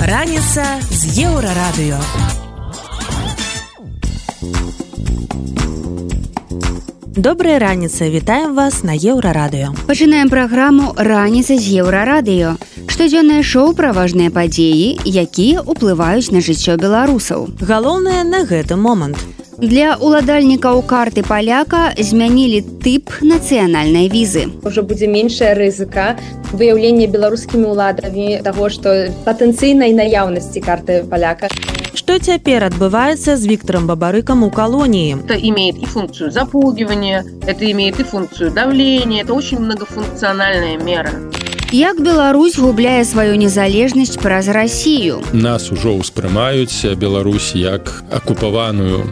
Раніца з еўрарадыё. Добрая раніца, вітаем вас на еўрарадыё. Пачынаем праграму раніца з еўрарадыё. Штодзённае шоу пра важныя падзеі, якія ўплываюць на жыццё беларусаў. Галоўнае на гэты момант. Для уладальнікаў карты паляка змянілі тып нацыянальнай візы. Ужо будзе меншая рызыка выяўлення беларускімі ўладамі таго, што патэнцыйнай наяўнасці карты паляка. Што цяпер адбываецца з Віктором Бабарыкам у колонии? Это имеет и функцию запугивания, это имеет и функцию давления, это очень многофункциональная мера. Як Беларусь губляе сваю незалежнасць праз Расію. Нас ужо ўспрымаюць Беларусь як акупаваную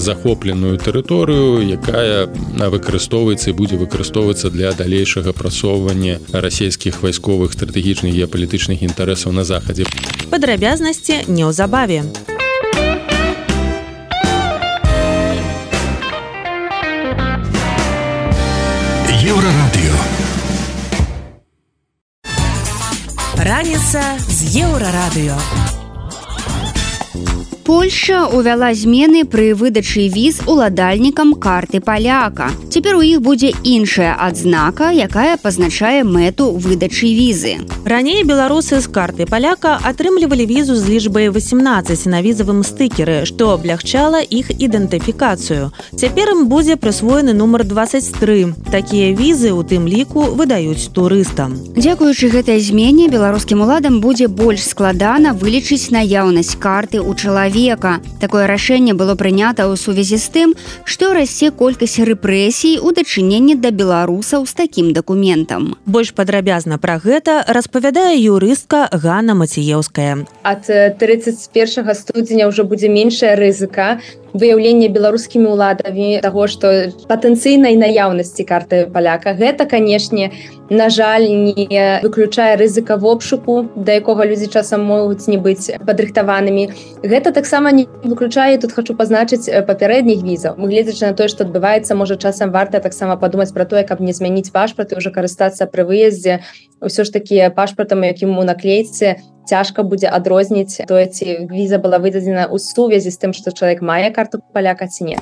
захопленую тэрыторыю, якая выкарыстоўваецца і будзе выкарыстоўвацца для далейшага прасоўвання расійскіх вайсковых стратэгічных геапалітычных інтарэсаў на захадзе. Падрабязнасці неўзабаве. Еўрарадыё. Раніца з еўрарадыё. Польша увяла змены пры выдачы віз уладальнікам карты паляка. Цяпер у іх будзе іншая адзнака, якая пазначае мэту выдачы візы. Раней беларусы з карты паляка атрымлівалі візу з лічбай 18 на візавым стыкеры, што аблягчала іх ідэнтыфікацыю. Цяпер ім будзе прысвоены нумар 23. Такія візы у тым ліку выдаюць турыстам. Дзякуючы гэтай змене беларускім уладам будзе больш складана вылічыць наяўнасць карты ў чалавек чалавека. Такое рашэнне было прынята ў сувязі з тым, што расце колькасць рэпрэсій у дачыненні да беларусаў з такім дакументам. Больш падрабязна пра гэта распавядае юрыстка Ганна Маціеўская. Ад 31 студзеня ўжо будзе меншая рызыка выяўлення беларускімі ўладамі таго што патэнцыйнай наяўнасці карты паляка гэта канешне на жаль не выключае рызыка в обшуку да якога людзі часам могуць не быць падрыхтаванымі. Гэта таксама не выключае тут хочу пазначыць папярэдніх візаў. Гледзячы на тое што адбываецца можа часам варта таксама падумаць пра тое каб не змяніць пашпарт і ўжо карыстацца пры выездзе ўсё ж такі пашпартам якім у наклейцы цяжка будзе адрозніць тое ці віза была выдадзена ў сувязі з тым што чалавек мае карту паляка ці не.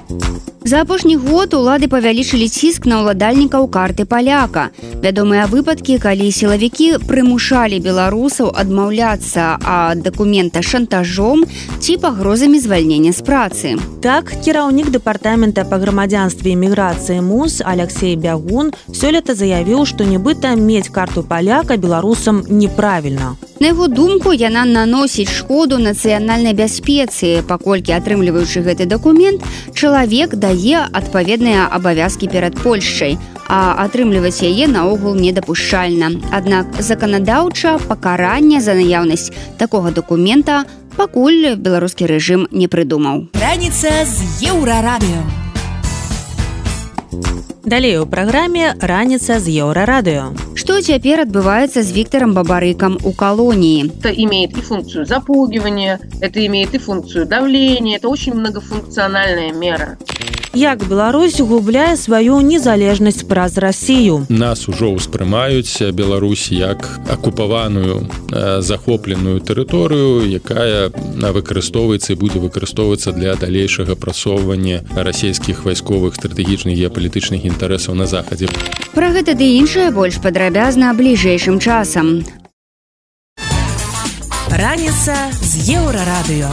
За апошні год улады павялічылі ціск на ўладальнікаў карты паляка. Вядомыя выпадкі калі сілавікі прымушалі беларусаў адмаўляцца ад дакумента шантажом ці пагрозамі звальнення з працы. Так кіраўнік дэпартамента па грамадзянстве міграцыі муз алексей бягун сёлета заявіў што нібыта мець карту паляка беларусам неправільна. На яго думку яна наносіць шкоду нацыянальнай бяспецы, паколькі атрымліваючы гэты дакумент, чалавек дае адпаведныя абавязкі перад Польшчай, а атрымліваць яе наогул недапушчальна. Аднак заканадаўча пакарання за наяўнасць такога дакумента пакуль беларускі рэжым не прыдумаў. Раніца з еўрарадыё. Далей у праграме раніца з еўрарадыё. Цяпер адбываецца з Віктором Бабарыкам у колоніі? Это имеет и функцию запугивания, это имеет и функцию давления, это очень многофункциональная мера. Як Беларусь губляе сваю незалежнасць праз Расію. Нас ужо ўспрымаюць Беларусь як акупаваную захопленую тэрыторыю, якая выкарыстоўваецца і будзе выкарыстоўвацца для далейшага прасоўвання расійскіх вайсковых стратэгічных геапалітычных інтарэсаў на захадзе. Пра гэта ды іншае больш падрабязна бліжэйшым часам. Раніца з еўрарадыё.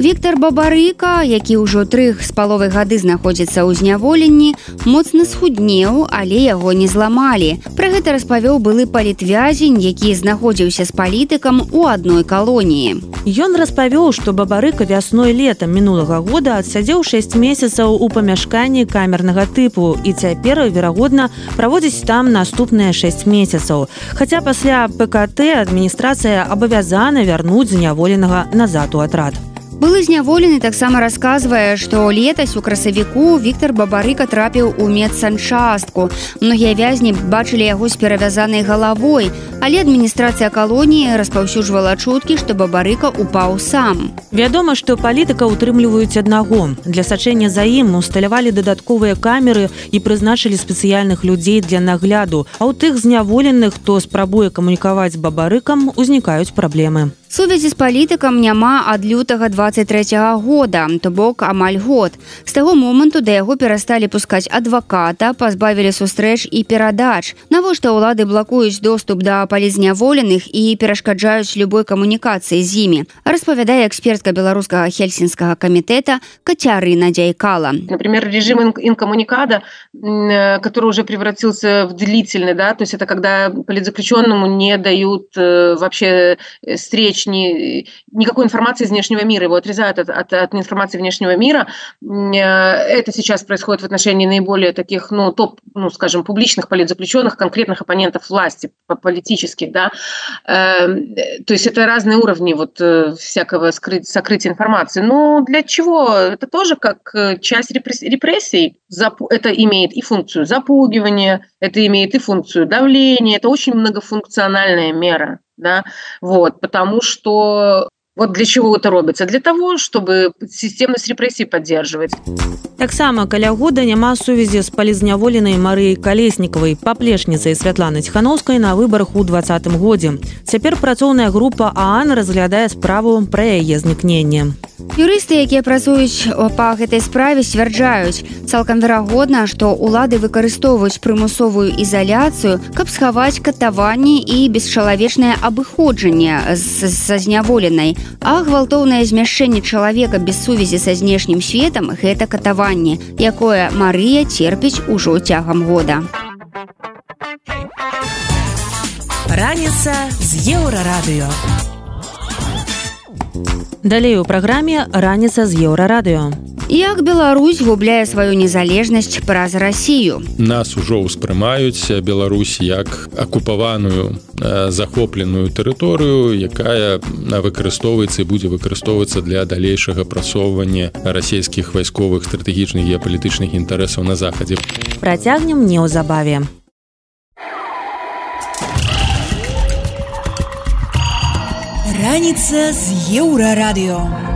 Віктор Бабарыка, які ўжо трых з паловай гады знаходзіцца ў зняволенні, моцна схуднеў, але яго не зламалі. Пра гэта распавёў былы палітвязень, які знаходзіўся з палітыкам у адной калоніі. Ён распавёў, што бабарыка вясной летам мінулага года адсядзеў 6 месяцаў у памяшканні камернага тыпу і цяпер верагодна праводзіць там наступныя 6 месяцаў. Хаця пасля ПКТ адміністрацыя абавязана вярнуць зняволенага назад у атрад. Былы зняволены таксама расказвае што летась у красавіку Віктор бабарыка трапіў у медсанчастку. Многія вязні бачылі яго з перавязанай галавой але адміністрацыя калоніі распаўсюджвала чуткі што бабарыка упаў сам. Вядома што палітыка утрымліваюць аднаго. Для сачэння за ім усталявалі дадатковыя камеры і прызначылі спецыяльных людзей для нагляду. А ў тых зняволеных хто спрабуе камунікаваць з бабарыкам узнікаюць праблемы сувязі з палітыкам няма ад лютага 23 -го года то бок амаль год. З таго моманту да яго перасталі пускаць адваката пазбавілі сустрэч і перадач. Навошта ўлады блакуюць доступ да палізняволеных і перашкаджаюць любой камунікацыі з імі? Распавядае экспертка беларускага хельсінскага камітэта кацярына дзяйкала. Например режим инкоммуникада который уже превратился в длительный да то есть это когда политзаключенному не дают э, вообще встреч не, никакой информации из внешнего мира, его отрезают от, от, от информации внешнего мира. Э, это сейчас происходит в отношении наиболее таких, ну, топ, ну, скажем, публичных политзаключенных, конкретных оппонентов власти, политических, да. Эм, то есть это разные уровни вот э, всякого скрыть, сокрытия информации. Но для чего? Это тоже как э, часть репрессий. Это имеет и функцию запугивания, это имеет и функцию давления, это очень многофункциональная мера да, вот, потому что вот для чего это робіцца для того чтобы системность репрессий поддерживать. Таксама каля года няма сувязі з палізняволенай марыі калеснікавай паплечніцай святланы ціхановскай на выбарах у двадцатым годзе цяпер працоўная група аан разглядае справу пра яе знікнення юрысты якія працуюць па гэтай справе сцвярджаюць. Цалкам верагодна што улады выкарыстоўваюць прымусовую ізаляцыю каб схаваць катаванні і бесчалавечнае абыходжанне са зняволенай а гвалтоўнае змяшчэнне чалавека без сувязі са знешнім светам гэта катаванне якое Марыя терпіць ужо цягам года. Раніца з еўрарадыё. Далей у праграме раніца з еўрарадыё як Беларусь губляе сваю незалежнасць праз Расію нас ужо ўспрымаюць Беларусь як акупаваную захопленую тэрыторыю якая выкарыстоўваецца і будзе выкарыстоўвацца для далейшага прасоўвання расійскіх вайсковых стратэгічных геапалітычных інтарэсаў на захадзе працягнем неўзабаве раніца з еўрарадыё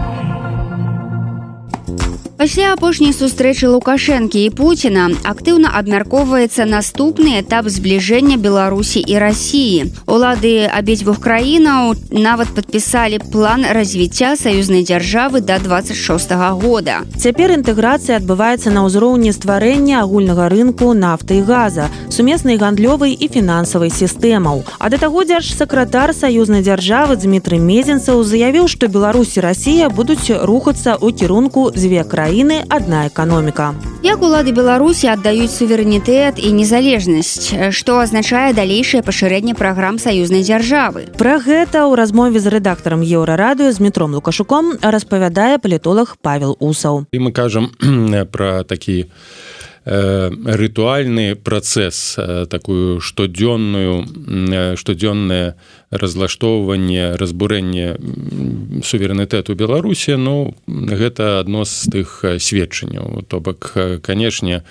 пасля апошняй сустрэчы лукашэнкі і Пуціна актыўна абмяркоўваецца наступны этап збліжэння беларусі і рассіі улады абедзвюх краінаў нават падпісалі план развіцця саюзнай дзяржавы до 26 -го года. Цяпер інтэграцыя адбываецца на ўзроўні стварэння агульнага рынку нафты і газа сумеснай гандлёвай і фінансавай сістэмаў. А да таго дзярж сакратар саюзнай дзяржавы Дмітрый мезенцаў заявіў што Беларусь і Расія будуць рухацца ў кірунку дзве краіны краіны адна эканоміка як улады беларусі аддаюць суверэнітэт і незалежнасць што азначае далейшае пашырэнне праграм саюзнай дзяржавы пра гэта ў размове з рэдактарам еўрарадыё з метром лукашуком распавядае палітолог павел усаў. І мы кажам пра такі рытуальны працэс такую штодзённую штодзённое разлаштоўванне разбурэнне суверэнітэту беларусі ну гэта адно з тых сведчанняў. То бок канешне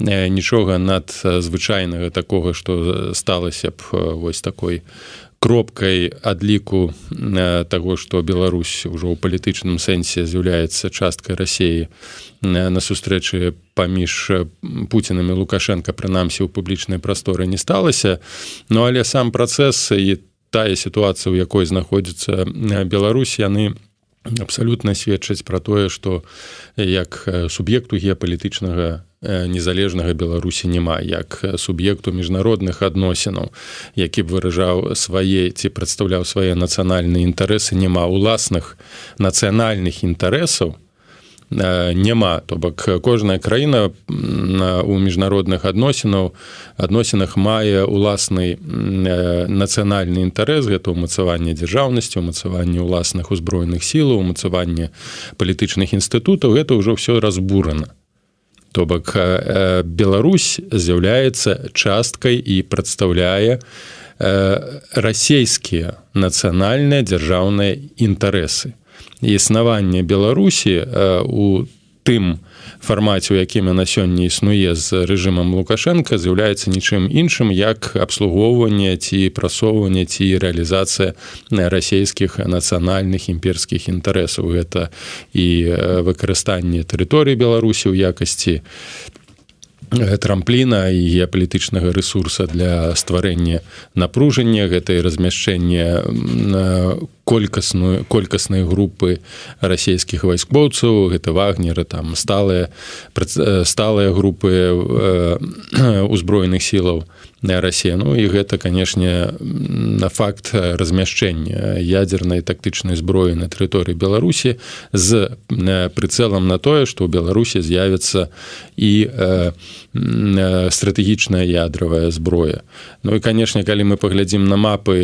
нічога над звычайнага такога што сталася б вось такой кропкай адліку таго што Беларусь ужо ў палітычным сэнсе з'яўляецца часткай рассеі на сустрэчы паміж пуцінамі лукашенко прынамсі ў публічнай прасторы не сталася. Ну але сам працэс і тая сітуацыя у якой знаходзіцца Беларусь яны абсалютна сведчаць пра тое што як суб'екту геапалітычнага незалежнага беларусі няма як суб'екту міжнародных адносінаў які б выражаў свае ці прадстаўляў свае нацыянальныя інтарэсы няма ўласных нацыянальных інтарэсаў. Няма. То бок кожная краіна у міжнародных адносінаў адносінах мае уласны нацыянальны інтарэс. Гэта ўмацаванне дзяржаўнасці умацаванне ўласных узброеных сілаў умацаванне палітычных інстытутаў. Гэта ўжо ўсё разбурана то бок Беларусь з'яўляецца часткай і прадстаўляе расійскія нацыянальныя дзяржаўныя інтарэсы. Існавання беларусі у тым фармаце у якім на сёння існуе з рэжымам лукашенко з'яўляецца нічым іншым як абслугоўванне ці прасоўванне ці рэалізацыя расійскіх нацыянальных імперскіх інтарэсаў. Гэта і выкарыстанне тэрыторыі беларусі ў якасці трампліна і геапалітычнага ресурса для стварэння напружання гэтай размяшчэння колькасную колькаснай групы расійскіх вайскоўцаў гэта вагнеры там сталыя сталыя групы узброеных сілаў Расія Ну і гэта канешне на факт размяшчэння ядзернай тактычнай зброі на тэрыторыі Беларусі з прыцэлам на тое, што ў Беларусі з'явіцца і стратэгічная ядравая зброя. Ну і канешне, калі мы паглядзім на мапы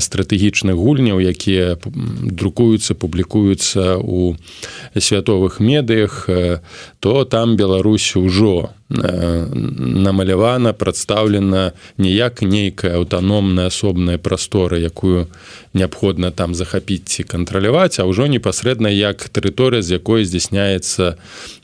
стратэгічных гульняў, якія друкуюцца, публікуюцца ў святовых медыях, то там Беларусь ужо намалявана прадстаўлена не як нейкая аўтаномная асобная прастора якую неабходна там захапіць ці кантраляваць а ўжо непасрэдна як тэрыторыя з якой здзяйсняецца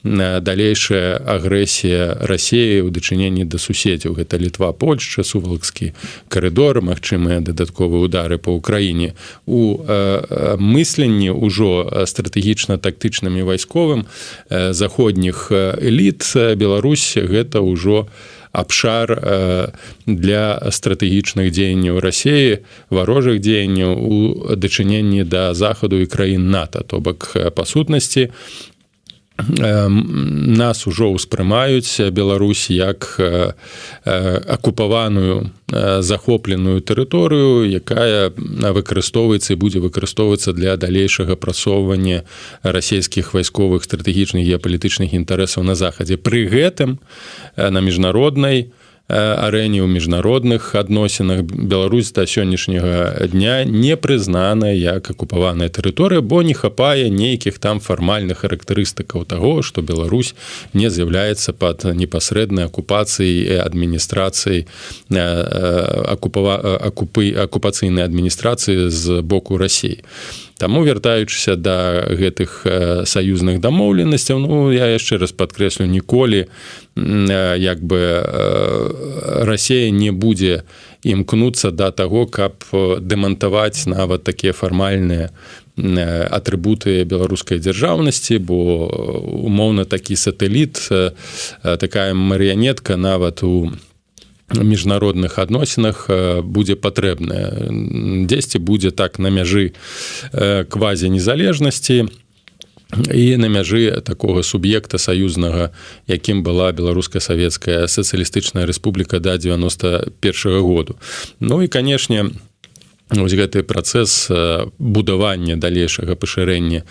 далейшая агрэсія рассеі ў дачыненні да суседзяў. Гэта літва польшча сувалкскі карыдор магчымыя дадатковыя удары по ўкраіне. У мысленні ўжо стратэгічна тактычнымі вайсковым заходніх эліт Беларусь гэта ўжо абшар для стратэгічных дзеянняў рассеі варожых дзеянняў у дачыненні да захаду і краін нато. То бок па сутнасці нас ужо ўспрымаюць Беларусь як акупаваную захопленую тэрыторыю якая выкарыстоўваецца і будзе выкарыстоўвацца для далейшага прасоўвання расійскіх вайсковых стратэгічных геапалітычных інтарэсаў на захадзе. Пры гэтым на міжнароднай у арэне ў міжнародных адносінах. Беларусь да сённяшняга дня не прызнаная як акупаваная тэрыторыя бо не хапае нейкіх там фармальных характарыстыкаў таго што Беларусь не з'яўляецца пад непасрэднай акупацыяй адміністрацыі акупава акупы акупацыйнай адміністрацыі з боку рассіі Таму вяртаючыся да гэтых саюзных дамоўленасцяў Ну я яшчэ раз падкрэслю ніколі як бы Расія не будзе імкнуцца да таго, каб дэмантаваць нават такія фармальныя атрыбуты беларускай дзяржаўнасці, бо умоўна такі сатэліт такая марыянетка нават у міжнародных адносінах будзе патрэбная дзесьці будзе так на мяжы квазі незалежнасці і на мяжы такога суб'екта саюзнага якім была беларуска-савецкая сацыялістычная рэспубліка да 91 -го году. Ну і канешне у Вось гэты працэс будавання далейшага пашырэння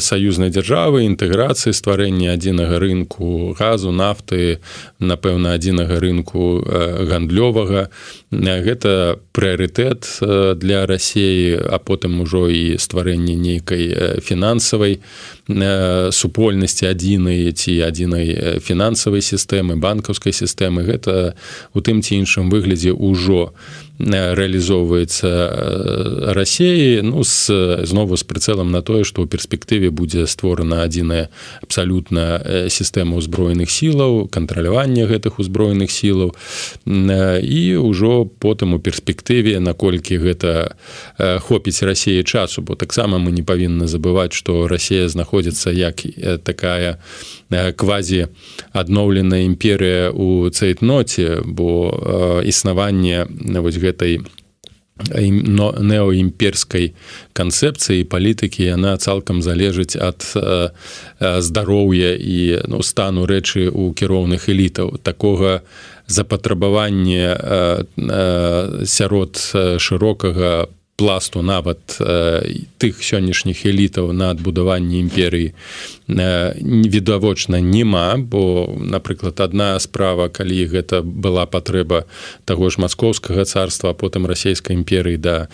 саюзнай дзяржавы інтэграцыі стварэння адзінага рынку газу нафты напэўна адзінага рынку гандлёвага. Гэта прыярытэт для рассеі а потым ужо і стварэнне нейкай фінансавай супольнасці адзінай ці адзінай фінансавай сістэмы банкаўскай сістэмы. Гэта у тым ці іншым выглядзе ўжо у рэалізоўваецца рассеі ну з знову з прыцэлам на тое што ў перспектыве будзе створана адзіная абсалютна сістэма ўзброеных сілаў кантралявання гэтых узброеных сілаў і ўжо потым у перспектыве наколькі гэта хопіць рассеі часу бо таксама мы не павінны забываць што Росія знаходзіцца як такая квазі адноўленая імперыя у цейтноце бо існаванне вось гэта гэтай неоімперскай канцэпцыі палітыкі яна цалкам залежыць ад здароўя і ну, стану рэчы ў кіроўных элітаў такога запатрабавання сярод шырокага пласту нават тых сённяшніх элітаў на адбудаванне імперыі відавочна няма бо напрыклад одна справа калі гэта была патрэба таго ж маскоўскага царства потым расійскай імперыі да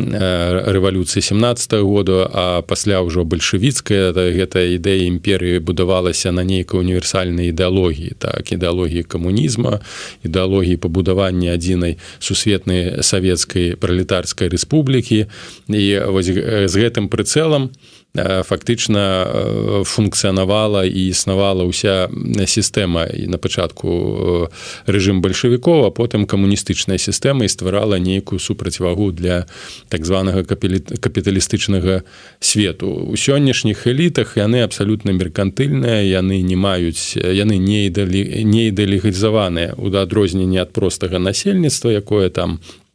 рэвалюцыі 17 -го году а пасля ўжо бальшавіцкая гэта ідэя імперыі будавалася на нейкай універсальнай ідэалогіі так ідэалогіі камунізма ідэалогіі пабудавання адзінай сусветнай савецкай пралетарскай рэспублікі рэспублікі і вось з гэтым прыцэлам фактычна функцыянавала і існавала ўся сістэма. І на пачатку рэжым бальшавікоў а потым камуністычная сістэма і стварала нейкую супрацьвагу для так званага капіталістычнага свету. У сённяшніх элітах яны абсалютна меркантыльныя яны не маюць яны не ідалі не ідэалігізаваныя у адрозненне ад простага насельніцтва якое там у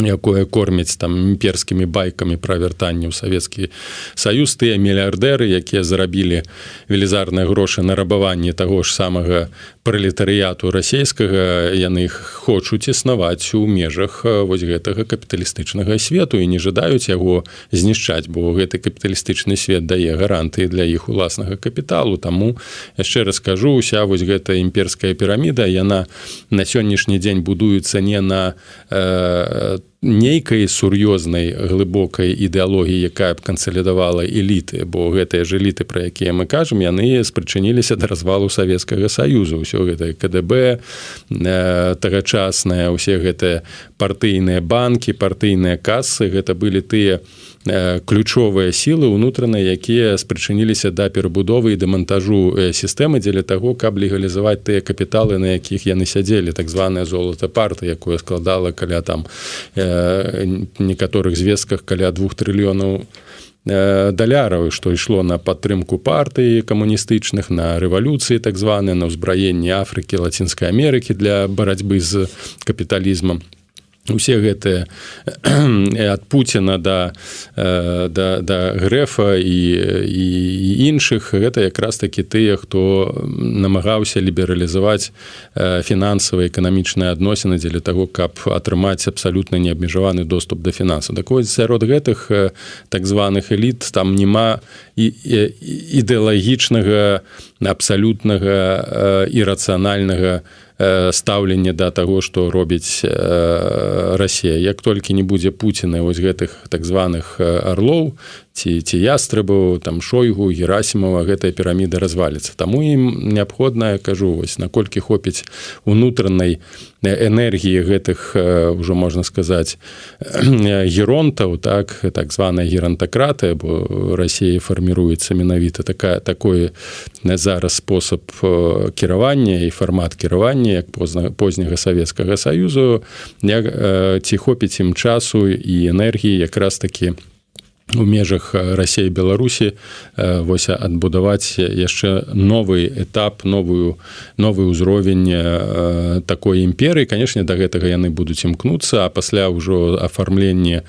якое корміць там імперскімі байкамі пра вяртанне ў савецкі саюз тыя мільярдэры якія зарабілі велізарныя грошы на рабаванне таго ж самага пралетарыяту расійскага яны хочуць існаваць у межах вось гэтага капіталістычнага свету і не жадаюць яго знішчаць бо гэты капіталістычны свет дае гарантыі для іх уласнага капіталу. Таму яшчэ раз кажу уся вось гэта імперская піраміда яна на сённяшні дзень будуецца не на э, нейкай сур'ёзнай глыбокай ідэалогіі якая б кансалідавала эліты бо гэтыя ж эліты пра якія мы кажам яны спрычыніліся да развалу савецкага саюзу ўсё гэта кДб э, тагачасныя ўсе гэтыя партыйныя банкі партыйныя касы гэта былі тыя Э, ключовыя сілы ўнутраныя якія спрычыніліся да перабудовы і дэмантажу э, сістэмы дзеля таго каб легалізаваць тыя капіталы на якіх яны сядзелі так званая золата парта якое складала каля там э, некаторых звестках каля двух трыльёнаў даляраў што ішло на падтрымку партыі камуністычных на рэвалюцыі так званы на ўзбраенне Афрыкі лацінскай Амерыкі для барацьбы з капіталізмам усе гэтыя ад Пуціна да, да, да грэфа і, і, і іншых гэта якраз такі тыя хто намагаўся лібералізаваць фінансавыя эканамічныя адносіны дзеля таго каб атрымаць абсалютна неабмежаваны доступ да фінансу так вось сярод гэтых так званых эліт там няма і ідэалагічнага абсалютнага ірацыянальнага стаўленне да таго што робіць Расія. Як толькі не будзе Пуціна вось гэтых так званых арлоў ці ці ястрыбаў там шойгу герасімова гэтая піраміда разваліцца. Таму ім неабходна кажу вось наколькі хопіць унутранай энергіі гэтых ўжо можна сказаць геронтаў так так званая герантакратыя бо Росія фарміруецца менавіта такая такое зараз спосаб кіравання і фармат кіравання як позна позняга савецкага саюзу. Як ці хопіць ім часу і энергіі якраз такі у у межах рассеі беларусі вось адбудаваць яшчэ новы этап новую новы ўзровень такой імперыі. Канешне да гэтага яны будуць імкнуцца а пасля ўжо афармленне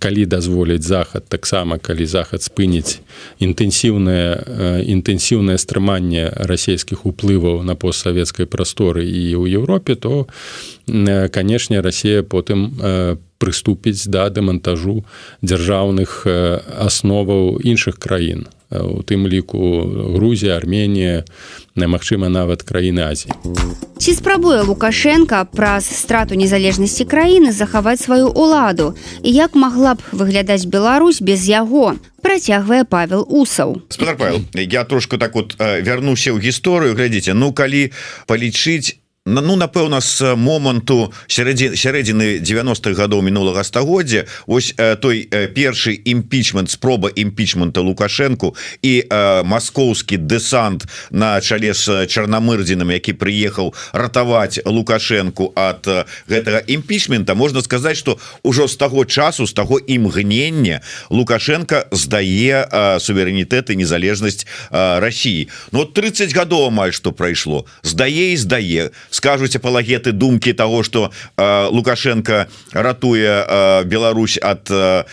калі дазволіць захад таксама калі захад спыніць інтэнсіўнае інтэнсіўнае стрыманне расійскіх уплываў на постсавецкай прасторы і ў Еўропе то канешне Росія потым по прыступіць да дэмантажу дзяржаўных асноваў іншых краін. У тым ліку Грузія Арменія немагчыма нават краіны Азіі. Ці спрабуе лукашенко праз страту незалежнасці краіны захаваць сваю ўладу? І як магла б выглядаць Беларусь без яго? Працягвае павел усаў. Я трошку так вот вярнуся ў гісторыю. Глядзіце ну калі палічыць ну напэўна з моманту сярэдзі сярэдзіны 90-х гадоў мінулага стагоддзя ось э, той э, першы імпічмент спроба імпічмента лукашэнку і э, маскоўскі дэсант на чале з чарнамырдзінам які прыехаў ратаваць лукашэнку ад гэтага імпічмента можна сказаць что ўжо з таго часу з таго імгнення лукашенко здае суверэнітэт і незалежнасць Росіі но 30 гадоў амаль што прайшло. Здае і здае скажуць апалагеты думкі того что э, лукашенко ратуе э, Беларусь от э,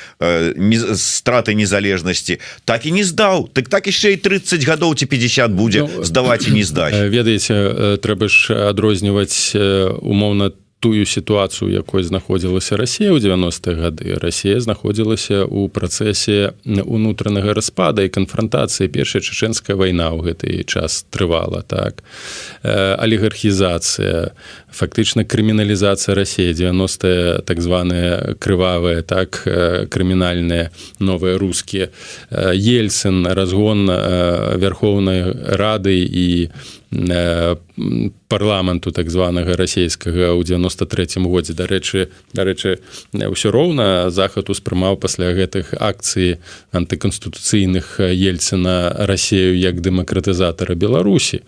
не, страты незалежнасці. Так і не здаў. Так так яшчэ і 30 гадоў ці 50 будзе ну, здаваць і не здаць. ведаеце трэба ж адрозніваць умоўна то тую сітуацыю якой знаходзілася Росія ў 90-е гады. Росія знаходзілася ў працэсе унутранага распада і канфронтацыі першая чачэнская вайна ў гэты час трывала так. Алігархізацыя фактычна крыміналізацыя Росіі 90 так званая крывавая так крымінальныя новыя рускія. Ельцын разгон вярхоўнай рады і парламенту так званага расійскага ў 93 годзе. Дарэчы дарэчы ўсё роўна захад успрымаў пасля гэтых акцый антыканстытуцыйных ельцына рассею як дэмакратызатара беларусі.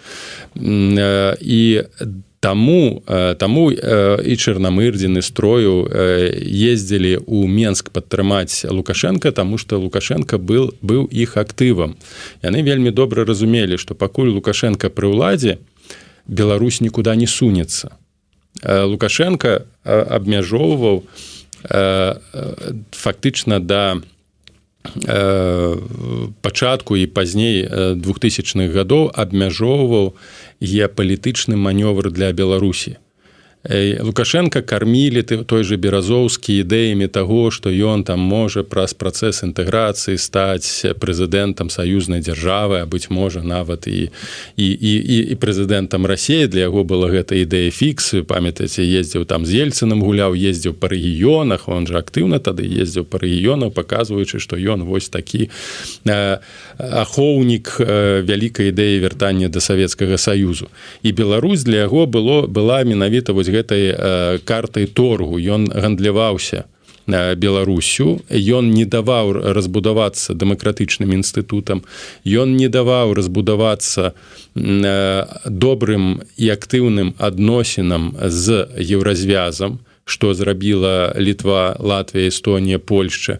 І там Таму таму і чарнамырдзіны строю ездзілі ў Менск падтрымаць Лукашенко, таму што Лукашенко был быў іх актывам. Яны вельмі добра разумелі, што пакуль Лукашенко пры ўладзе Беларусь нікуды не сунецца. Лукашенко абмяжоўваў фактычна да пачатку і пазней двухтысячных гадоў абмяжоўваў геапалітычны манёвр для беларусі лукашенко кармілі ты той же беразоўскі ідэямі таго што ён там можа праз працэс інтэграцыі стаць прэзідэнтам саюзнай дзяржавы а быць можа нават і і і, і, і прэзідэнтам рассеі для яго была гэта ідэя фіксы памятаце ездзіў там з ельцыным гуляў ездзіў па рэгіёнах он жа актыўна тады ездзіў па рэгіёнах паказваючы што ён вось такі э, ахоўнік э, вялікай ідэі вяртання да савецкага саюзу і Беларусь для яго было была менавіта вось гэтай э, картай торгу. Ён гандляваўся э, беларусю. Ён не даваў разбудавацца дэмакратычным інстытутам. Ён не даваў разбудавацца э, добрым і актыўным адносінам з еўразвязам што зрабіла літва Латвія Эстонія Польшча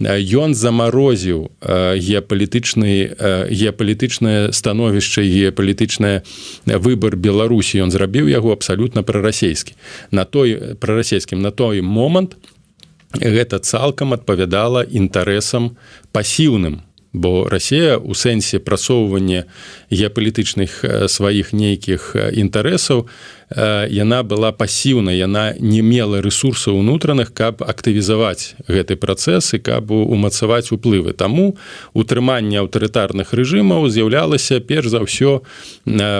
ён замарозіў геапалітычны геапалітычнае становішча геапалітычнае выбор беларусі. Ён зрабіў яго абсалютна прарасійскі на той прарасійскім на той момант гэта цалкам адпавядала інтарэсам пасіўным бо Росія у сэнсе прасоўвання геапалітычных сваіх нейкіх інтарэсаў яна была пасіўна яна не мела ресурсаў унутраных каб актывізаваць гэты працэс і каб умацаваць уплывы. Таму утрыманне аўтарытарных рэжымаў з'яўлялася перш за ўсё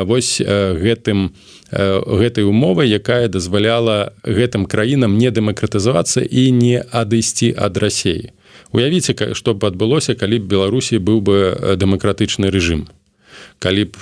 вось гэтым гэтай умовай якая дазваляла гэтым краінам не дэмакратызавацца і не адысці ад рассеі уявіце што б адбылося калі б беларусі быў бы дэмакратычны рэжым калі б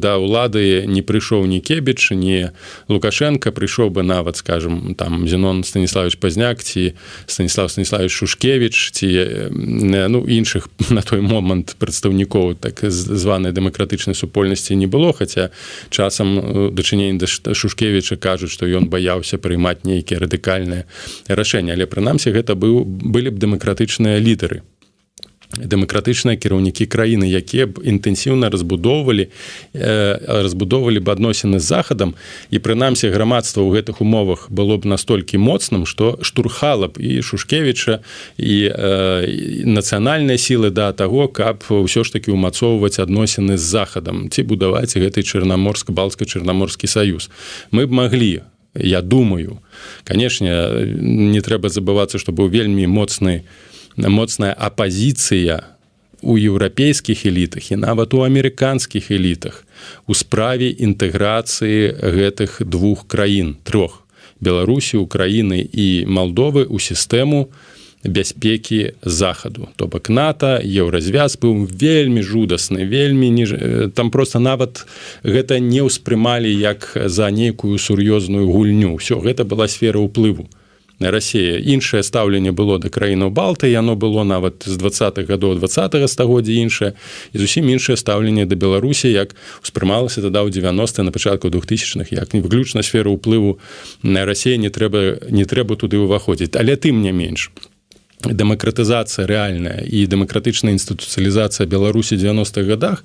да ўлады не прыйшоў ні кебіч не лукашенко прыйшоў бы нават скажем там зенон станіславович пазняк ці станіслав станіславович шушкевич ці ну іншых на той момант прадстаўнікоў так званай дэмакратычнай супольнасці не было хаця часам дачыненне да шушкевича кажуць што ён баяўся прыймаць нейкія радыкальныя рашэнні. Але прынамсі гэта быў былі б дэмакратычныя лідары дэмакратычныя кіраўнікі краіны якія б інтэнсіўна разбудоўвалі разбудоўвалі б адносіны з захадам. І прынамсі грамадства ў гэтых умовах было б настолькі моцным што штурхала б і шушкевіча і нацыянальныя сілы да таго каб ўсё ж таки умацоўваць адносіны з захадам ці будаваць гэты чарнаморск балцка-чарнаморскі саюз. Мы б маглі я думаю канешне не трэба забывацца што быў вельмі моцны у моцная апазіцыя у еўрапейскіх элітах і нават у амерыканскіх элітах у справе інтэграцыі гэтых двух краін трох беларусі украіны і малдовы у сістэму бяспекі захаду. То бок нато еўразвяз быў вельмі жудасны вельмі ніж там просто нават гэта не ўспрымалі як за нейкую сур'ёзную гульню. Все гэта была сфера ўплыву Расія іншае стаўленне было да краінаў балты яно было нават з двадцатых гадоў два стагоддзя іншае і зусім іншае стаўленне да беларусі як успрымалася тада ў 90 на пачатку двухтысячных як не выключна сфера ўплыву на рассея не трэба не трэба туды ўваходзіць але тым не менш дэмакратызацыя рэальная і дэмакратычная інстытуцыялізацыя беларусі 90-х годах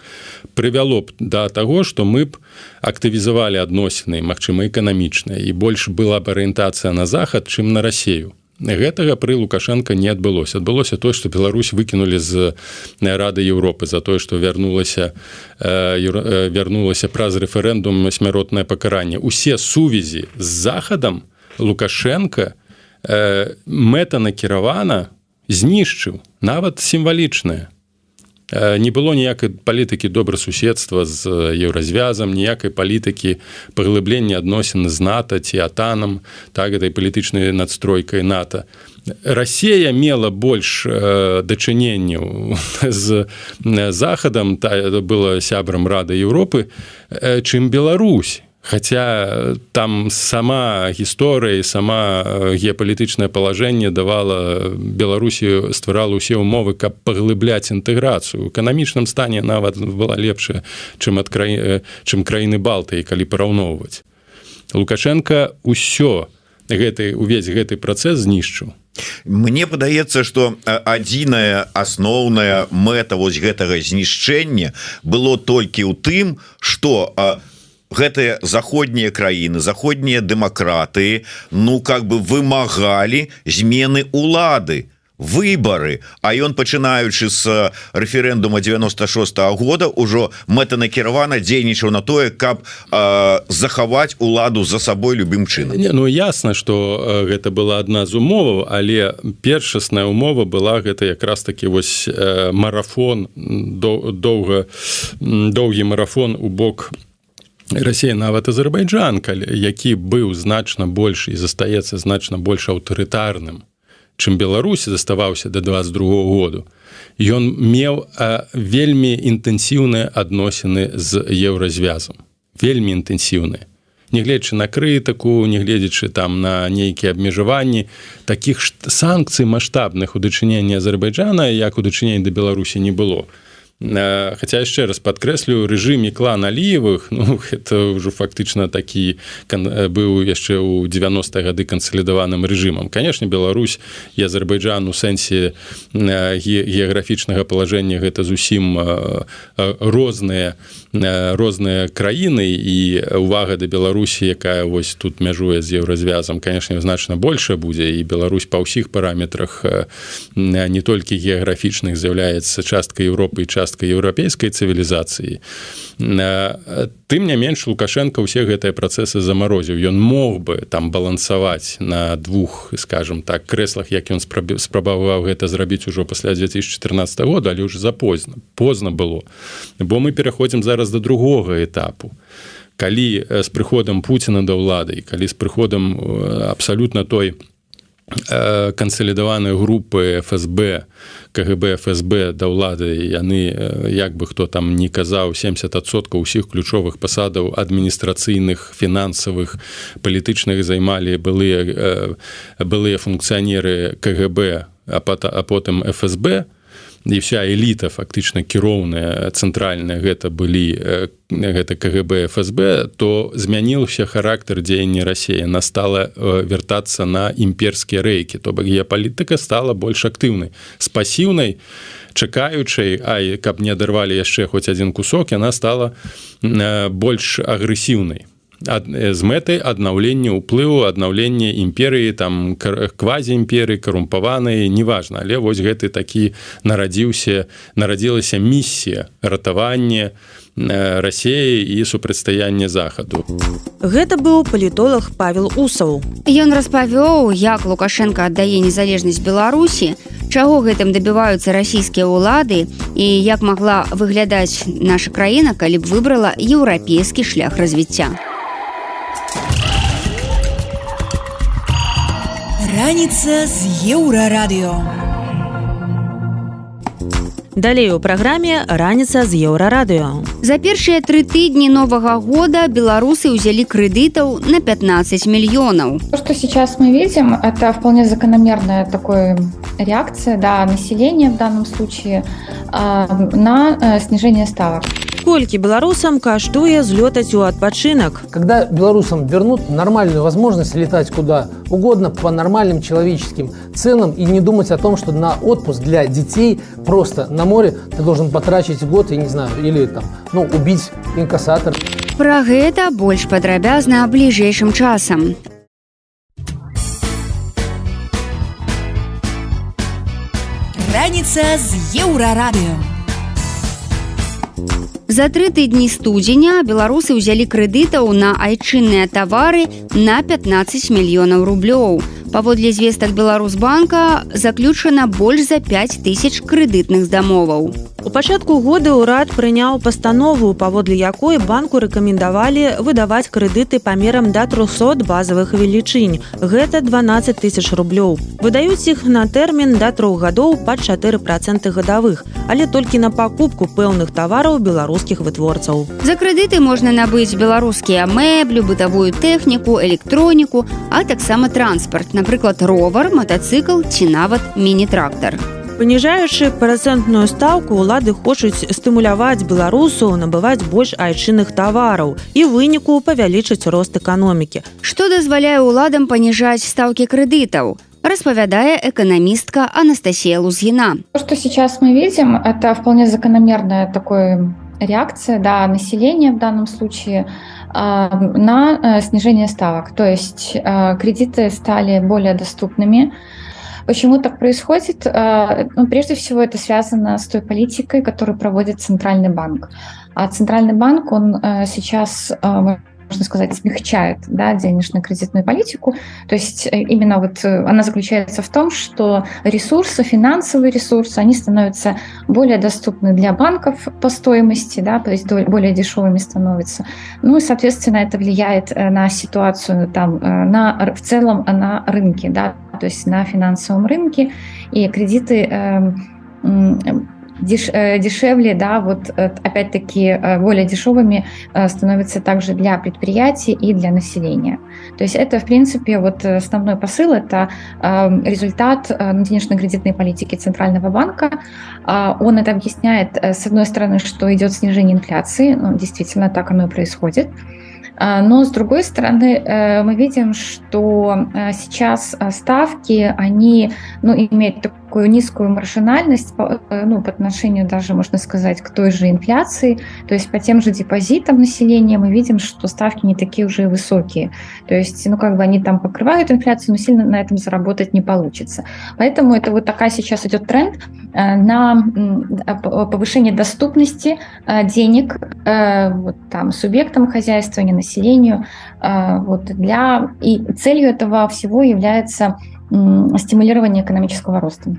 прывяло б да таго што мы б актывізавалі адносіны магчыма эканамічныя і больш была б арыентацыя на захад чым на рассею гэтага пры лукашенко не адбылося адбылося то што Беларусь выкінулі з рады Еўропы за тое што вярнулася вярнулася праз рэферэндум смяротнае пакаранне усе сувязі з захадам лукашенко не мэта накіравана знішчыў нават сімвалічная не было ніякай палітыкі добрасуседства з еўразвязам ніякай палітыкі паглыблення адносіны з нато ці атанам так этой палітычнай надстройкай нато. Расія мела больш э, дачыненняў з захадам та было сябрам рады Еўропы. Э, чым Беларусь Хаця там сама гісторыя сама геапалітычнае палажэнне давала Беларусі стварала ўсе ўмовы, каб паглыбляць інтэграцыю. У эканамічным стане нават была лепшая, чым ад краі... чым краіны Балтыі, калі параўноўваць. Лукашенко ўсё гэты увесь гэты працэс знішчыў. Мне падаецца, што адзіная асноўная мэта вось гэтага знішчэння было толькі ў тым, што гэтыя заходнія краіны заходнія дэмакраты ну как бы вымагалі змены улады выборы а ён пачынаючы з рэферэндума 96 -го года ўжо мэтанакіравана дзейнічаў на тое каб э, захаваць уладу за сабой любым чынам. Не, ну ясна что гэта была одна з умоваў але першасная умова была гэта якраз таки вось э, марафон доўга доўгі марафон у бок у Расія нават Азербайджан, які быў значна больш і застаецца значна больш аўтарытарным, чым Беларусі заставаўся да 22 году. Ён меў вельмі інтэнсіўныя адносіны з еўразвязам, вельмі інтэнсіўныя. Нягледзячы на крытыку, нягледзячы там на нейкія абмежаванні, такіх санкцый маштабных у дачыненні Азербайджана, як у дачыненні да Беларусі не было. Хаця яшчэ раз падкрэслю рэжыме клан аліевых ну, это ўжо фактычна такі быў яшчэ ў 90 гады кансалідаваным рэжымам канешне Беларусь і Азербайджан у сэнсе геаграфічнага палажэння гэта зусім розныя розныя краіны і увага да Беларусі якая вось тут мяжуе з еўразвязам канешне значна большая будзе. І Беларусь па ўсіх параметрах не толькі геаграфічных з'яўляецца часткай Европы і час частка еўрапейскай цывілізацыі тым не менш лукашенко ўсе гэтыя працэсы замарозіў. Ён мог бы там балансаваць на двух скажем так крэслах як ён спрабаваў гэта зрабіць ужо пасля 2014 года але ўжо запозна позна было. Бо мы пераходзім зараз до другога этапу. Калі з прыходам Пуціна да ўлады калі з прыходам абсалютна той кансалідаваныя групы ФСБ КГБ ФСБ да ўлады яны як бы хто там не казаў 70соткаў усіх ключовых пасадаў адміністрацыйных фінансавых палітычных займалі былыя былыя функцыянеры КГБ а потым ФСБ і вся эліта фактычна кіроўная цэнтральная гэта былі гэта КГБ ФСБ то змяніўся характар дзеяння рассея она стала вяртацца на імперскія рэйкі. То бок геапалітыка стала больш актыўнай. З пасіўнай чакаючай А каб не адарвалі яшчэ хоць адзін кусок яна стала больш агрэсіўнай з мэтай аднаўлення ўплыву аднаўлення імперыі там квазіімперы карумпаваныя неважна. Але вось гэты такі нарадзіўся нарадзілася місія ратавання рассеі і супрацьстаяння захаду. Гэта быў палітолог павел усаў. Ён распавёў як лукашенко аддае незалежнасць беларусі чаго гэтым дабіваюцца расійскія ўлады і як магла выглядаць наша краіна калі б выбрала еўрапейскі шлях развіцця Раніца з еўрарадыё. Далей у праграме раніца з еўрарадыё. За першыя тры тыдні новага года беларусы ўзялі крэдытаў на 15 мільёнаў. То, что сейчас мы видим, это вполне закономерная такой реакция да, населения в данном случае э, на э, снижение ставок колькі беларусам каштуе злётаць у адпачынак когда беларусам вернут нормальную возможность летать куда угодно по нормальным человеческим ценам и не думать о том что на отпуск для детей просто на море ты должен потрачить год и не знаю или там ну убить инкассатор про гэта больш падрабязна бліжэйшым часам. Раніца з еўрарадыё. За тры тыдні студзеня беларусы ўзялі крэдытаў на айчынныя тавары на 15 мільёнаў рублёў. Паводле звестак Беларусбанка заключана больш за 5 тысяч крэдытных дамоваў. У пачатку года ўрад прыняў пастанову, паводле якой банку рэкамендавалі выдаваць крэдыты памерам да 300 базавых велічынь. Гэта 12 тысяч рублёў. Выдаюць іх на тэрмін да трох гадоў пад 4 проценты гадавых, але толькі на пакупку пэўных тавараў беларускіх вытворцаў. За крэдыты можна набыць беларускія мэблю, бытавую тэхніку, электроніку, а таксама транспарт, напрыклад, ровар, матацыкл ці нават міні-трактар. Паніжаючы працэнтную стаўку ўлады хочуць стымуляваць беларусаў набываць больш айчынных тавараў і выніку павялічыць рост эканомікі. Што дазваляе ўладам паніжаць стаўкі крэдытаў? распавядае экономистка Анастасия Лузгина. То, что сейчас мы видим, это вполне закономерная такая реакция да, населения в данном случае на э, снижение ставок. То есть э, кредиты стали более доступными, Почему так происходит? А, ну, прежде всего, это связано с той политикой, которую проводит Центральный банк. А Центральный банк, он э, сейчас э, можно сказать, смягчает да, денежно-кредитную политику. То есть э, именно вот э, она заключается в том, что ресурсы, финансовые ресурсы, они становятся более доступны для банков по стоимости, да, то есть более дешевыми становятся. Ну и, соответственно, это влияет э, на ситуацию там, на, в целом на рынке, да, то есть на финансовом рынке, и кредиты э, деш, э, дешевле, да, вот э, опять-таки э, более дешевыми становятся также для предприятий и для населения. То есть это, в принципе, вот основной посыл, это результат денежно-кредитной политики Центрального банка. Он это объясняет, с одной стороны, что идет снижение инфляции, ну, действительно так оно и происходит, но с другой стороны, мы видим, что сейчас ставки, они ну, имеют такую низкую маржинальность э, ну, по отношению даже, можно сказать, к той же инфляции. То есть по тем же депозитам населения мы видим, что ставки не такие уже высокие. То есть, ну, как бы они там покрывают инфляцию, но сильно на этом заработать не получится. Поэтому это вот такая сейчас идет тренд э, на повышение доступности э, денег вот там субъектам хозяйствования, населению. Вот для... И целью этого всего является стимулирования экономического роста.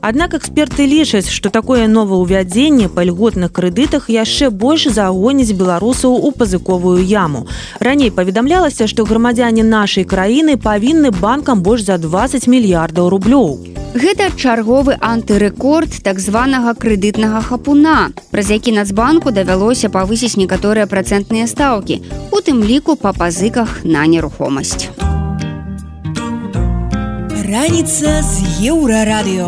Аднак эксперты лічаць, што такое новаўвядзенне па льготных крэдытах яшчэ больш загоніць беларусаў у пазыковую яму. Раней паведамлялася, што грамадзяне нашай краіны павінны банкам больш за 20 мільярдаў рублёў. Гэта чарговы антырэкорд так званага крэдытнага хапуна, праз які нацбанку давялося павысіць некаторыя працэнтныя стаўкі, у тым ліку па пазыках на нерухомасць. Раніца з еўрарадыё.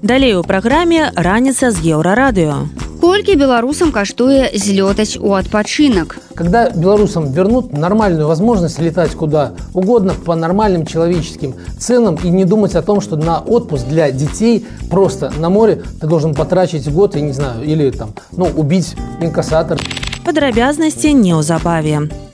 Далей у праграме раніца з еўрарадыё. Колькі беларусам каштуе злётаць у адпачынак. Когда белорусам вернут нормальную возможность летать куда угодно по нормальным человеческим ценам и не думать о том, что на отпуск для детей просто на море ты должен потрачить год, я не знаю, или там, ну, убить инкассатор. Падрабязнасці неўзабаве.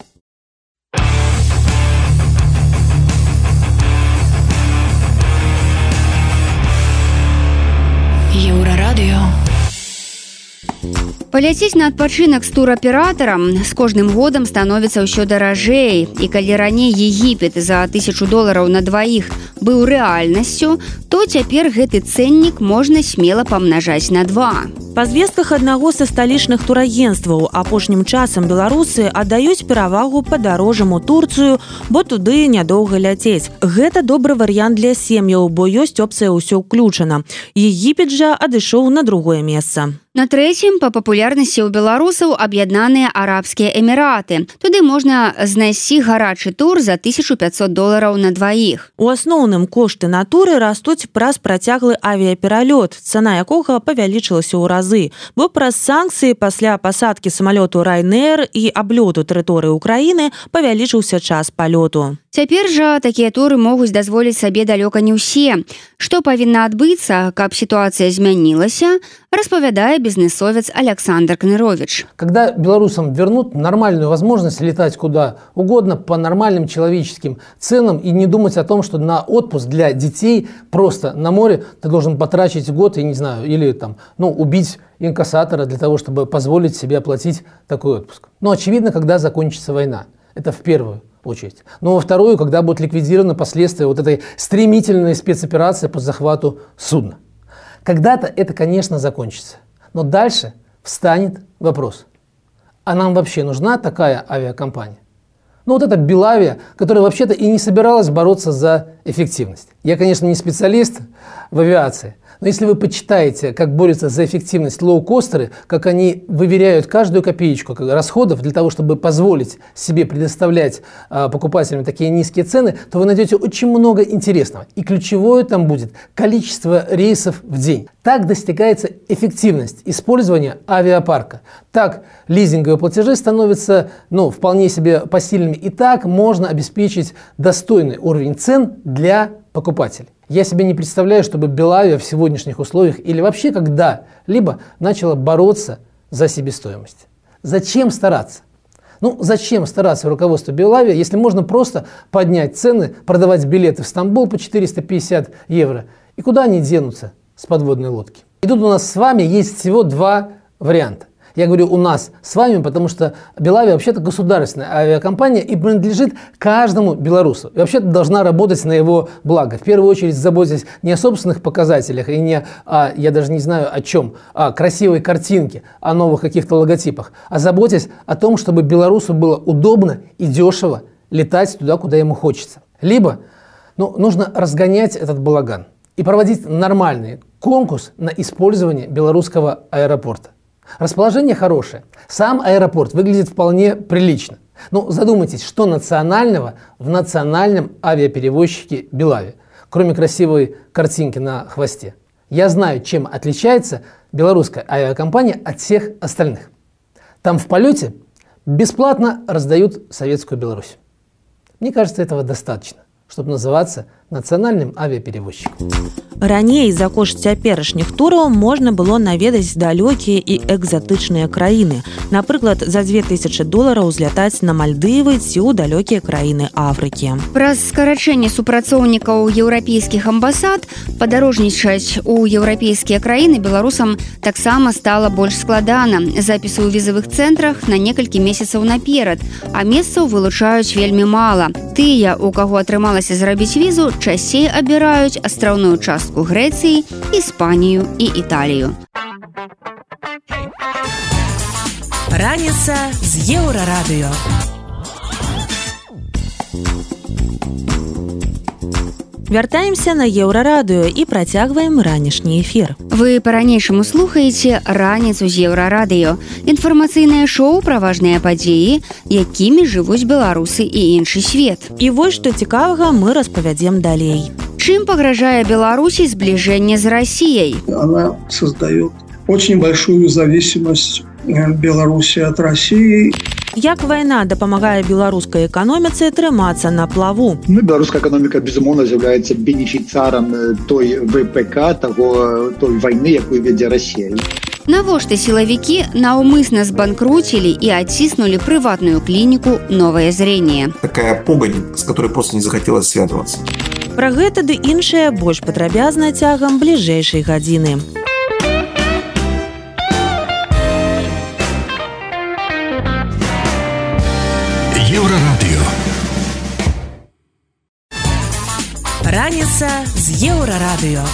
Паляціць на адпачынак з тураператарам з кожным годам становіцца ўсё даражэй і калі раней егіпет за тысячу долараў на дваіх быў рэальнасцю, то цяпер гэты цэннік можна смела памнажаць на два. Па звестках аднаго са сталічных турагенстваў апошнім часам беларусы аддаюць перавагу падарожам у Турцыю, бо туды нядоўга ляцець. Гэта добры варыянт для сем'яў, бо ёсць опцыя ўсё ўключана. Егіпет жа адышоў на другое месца. На трэцім па папулярнасці ў беларусаў аб'яднаныя арабскія эміраты. Туды можна знайсці гарачы тур за 1500 долараў на дваіх. У асноўным кошты натуры растуць праз працяглы авіяпералёт, цана якога павялічылася ў разы. Бо праз санкцыі пасля пасадкі самалёту Райнер і аблёту тэрыторыі ўкраіны павялічыўся час палёту. Цяпер жа такія туры могуць дазволіць сабе далёка не ўсе. Што павінна адбыцца, каб сітуацыя змянілася, распавядае бизнесовец Александр Кнырович. Когда белорусам вернут нормальную возможность летать куда угодно по нормальным человеческим ценам и не думать о том, что на отпуск для детей просто на море ты должен потрачить год, я не знаю, или там, ну, убить инкассатора для того, чтобы позволить себе оплатить такой отпуск. Но очевидно, когда закончится война. Это в первую очередь. Но во вторую, когда будут ликвидированы последствия вот этой стремительной спецоперации по захвату судна. Когда-то это, конечно, закончится. Но дальше встанет вопрос. А нам вообще нужна такая авиакомпания? Ну вот это Белавия, которая вообще-то и не собиралась бороться за эффективность. Я, конечно, не специалист в авиации – но если вы почитаете, как борются за эффективность лоукостеры, как они выверяют каждую копеечку расходов для того, чтобы позволить себе предоставлять э, покупателям такие низкие цены, то вы найдете очень много интересного. И ключевое там будет количество рейсов в день. Так достигается эффективность использования авиапарка. Так лизинговые платежи становятся ну, вполне себе посильными. И так можно обеспечить достойный уровень цен для покупателей. Я себе не представляю, чтобы Белавия в сегодняшних условиях или вообще когда-либо начала бороться за себестоимость. Зачем стараться? Ну, зачем стараться руководству Белавия, если можно просто поднять цены, продавать билеты в Стамбул по 450 евро? И куда они денутся с подводной лодки? И тут у нас с вами есть всего два варианта. Я говорю у нас с вами, потому что Белавия вообще-то государственная авиакомпания и принадлежит каждому белорусу. И вообще-то должна работать на его благо. В первую очередь заботясь не о собственных показателях и не о, я даже не знаю о чем, о красивой картинке, о новых каких-то логотипах, а заботясь о том, чтобы белорусу было удобно и дешево летать туда, куда ему хочется. Либо ну, нужно разгонять этот балаган и проводить нормальный конкурс на использование белорусского аэропорта. Расположение хорошее. Сам аэропорт выглядит вполне прилично. Ну, задумайтесь, что национального в национальном авиаперевозчике Белави, кроме красивой картинки на хвосте. Я знаю, чем отличается белорусская авиакомпания от всех остальных. Там в полете бесплатно раздают советскую Беларусь. Мне кажется, этого достаточно, чтобы называться нацыянальным авіяперевозчыкам. Раней за кошт цяперашніх тураў можна было наведаць далёкія і экзатычныя краіны. Напрыклад, за 2000 долараў узлятаць на мальдывы ці ў далёкія краіны Афрыкі. Праз скарачэнне супрацоўнікаў еўрапейскіх амбасад падарожнічаць у еўрапейскія краіны беларусам таксама стала больш складана. Запісы ў візавых цэнтрах на некалькі месяцаў наперад, а месцаў вылучаюць вельмі мала. Тыя, у каго атрымалася зрабіць візу, часцей абіраюць астраўную частку Грэцыі, Іспанію і Італію. Раніца з еўрарадыё. Вяртаемся на еўрарадыё і працягваем ранішні эфір. Вы па-ранейшаму слухаеце раніцу з еўрарадыё. Інфармацыйнае шоу пра важныя падзеі, якімі жывуць беларусы і іншы свет. І вось што цікавага мы распавядзем далей. Чым пагражае Беларусі сближэнне з Россией? Она создает очень большую зависимость э, Беларуси от России. Як вайна дапамагае беларускай эканоміцы трымацца на плаву. Ну, беларуская эканоміка безумоўна з'яўляецца бенефіцарам той ВПК таго той вайны, якую вядзе Расія. Навошта сілавікі наўмысна збанкруцілі і адціснулі прыватную клініку новае зрение. Такая погань, с которой просто не захотелось связываться. Пра гэта ды іншае больш падрабязна цягам бліжэйшай гадзіны. Еўрарадыё. Раніца з еўрарадыё.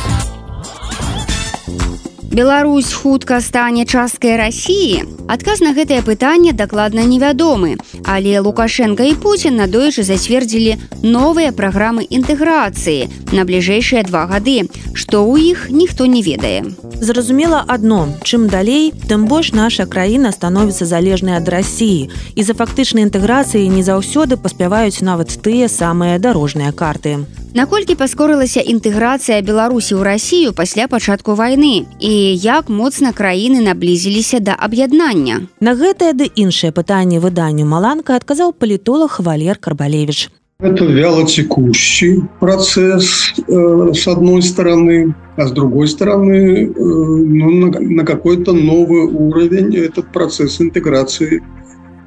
Беларусь хутка стане часткай рассіі. Адказ на гэтае пытанне дакладна невядомы, але Лукашенко і Пуін надоечы зацвердзілі новыя праграмы інтэграцыі на бліжэйшыя два гады, што ў іх ніхто не ведае. Зразумела адно, чым далей, тым больш наша краіна становіцца залежнай ад рассіі і за фактычнай інтэграцыі не заўсёды паспяваюць нават тыя самыя дарожныя карты. Наколькі паскорылася інтэграцыя Беларусі ў рассію пасля пачатку вайны і як моцна краіны наблізіліся да аб'яднання. На гэтае ды іншае пытанне выданню Маланка адказаў палітолог Валер Карбалевич. Это вялотекущий процесс э, с одной стороны, а с другой стороны э, ну, на, на какой-то новый уровень этот процесс интеграции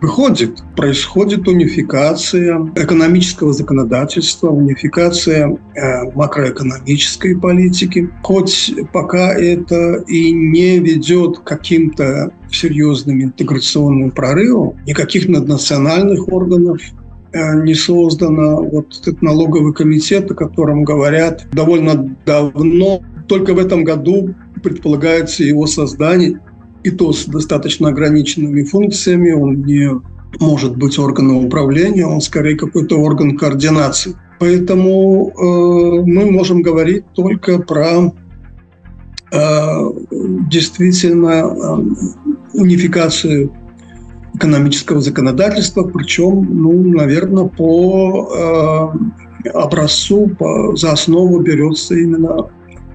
выходит, происходит унификация экономического законодательства, унификация э, макроэкономической политики. Хоть пока это и не ведет к каким-то серьезным интеграционным прорывам, никаких наднациональных органов э, не создано. Вот этот налоговый комитет, о котором говорят довольно давно, только в этом году предполагается его создание, и то с достаточно ограниченными функциями. Он не может быть органом управления, он скорее какой-то орган координации. Поэтому э, мы можем говорить только про э, действительно э, унификацию экономического законодательства, причем, ну, наверное, по э, образцу, по, за основу берется именно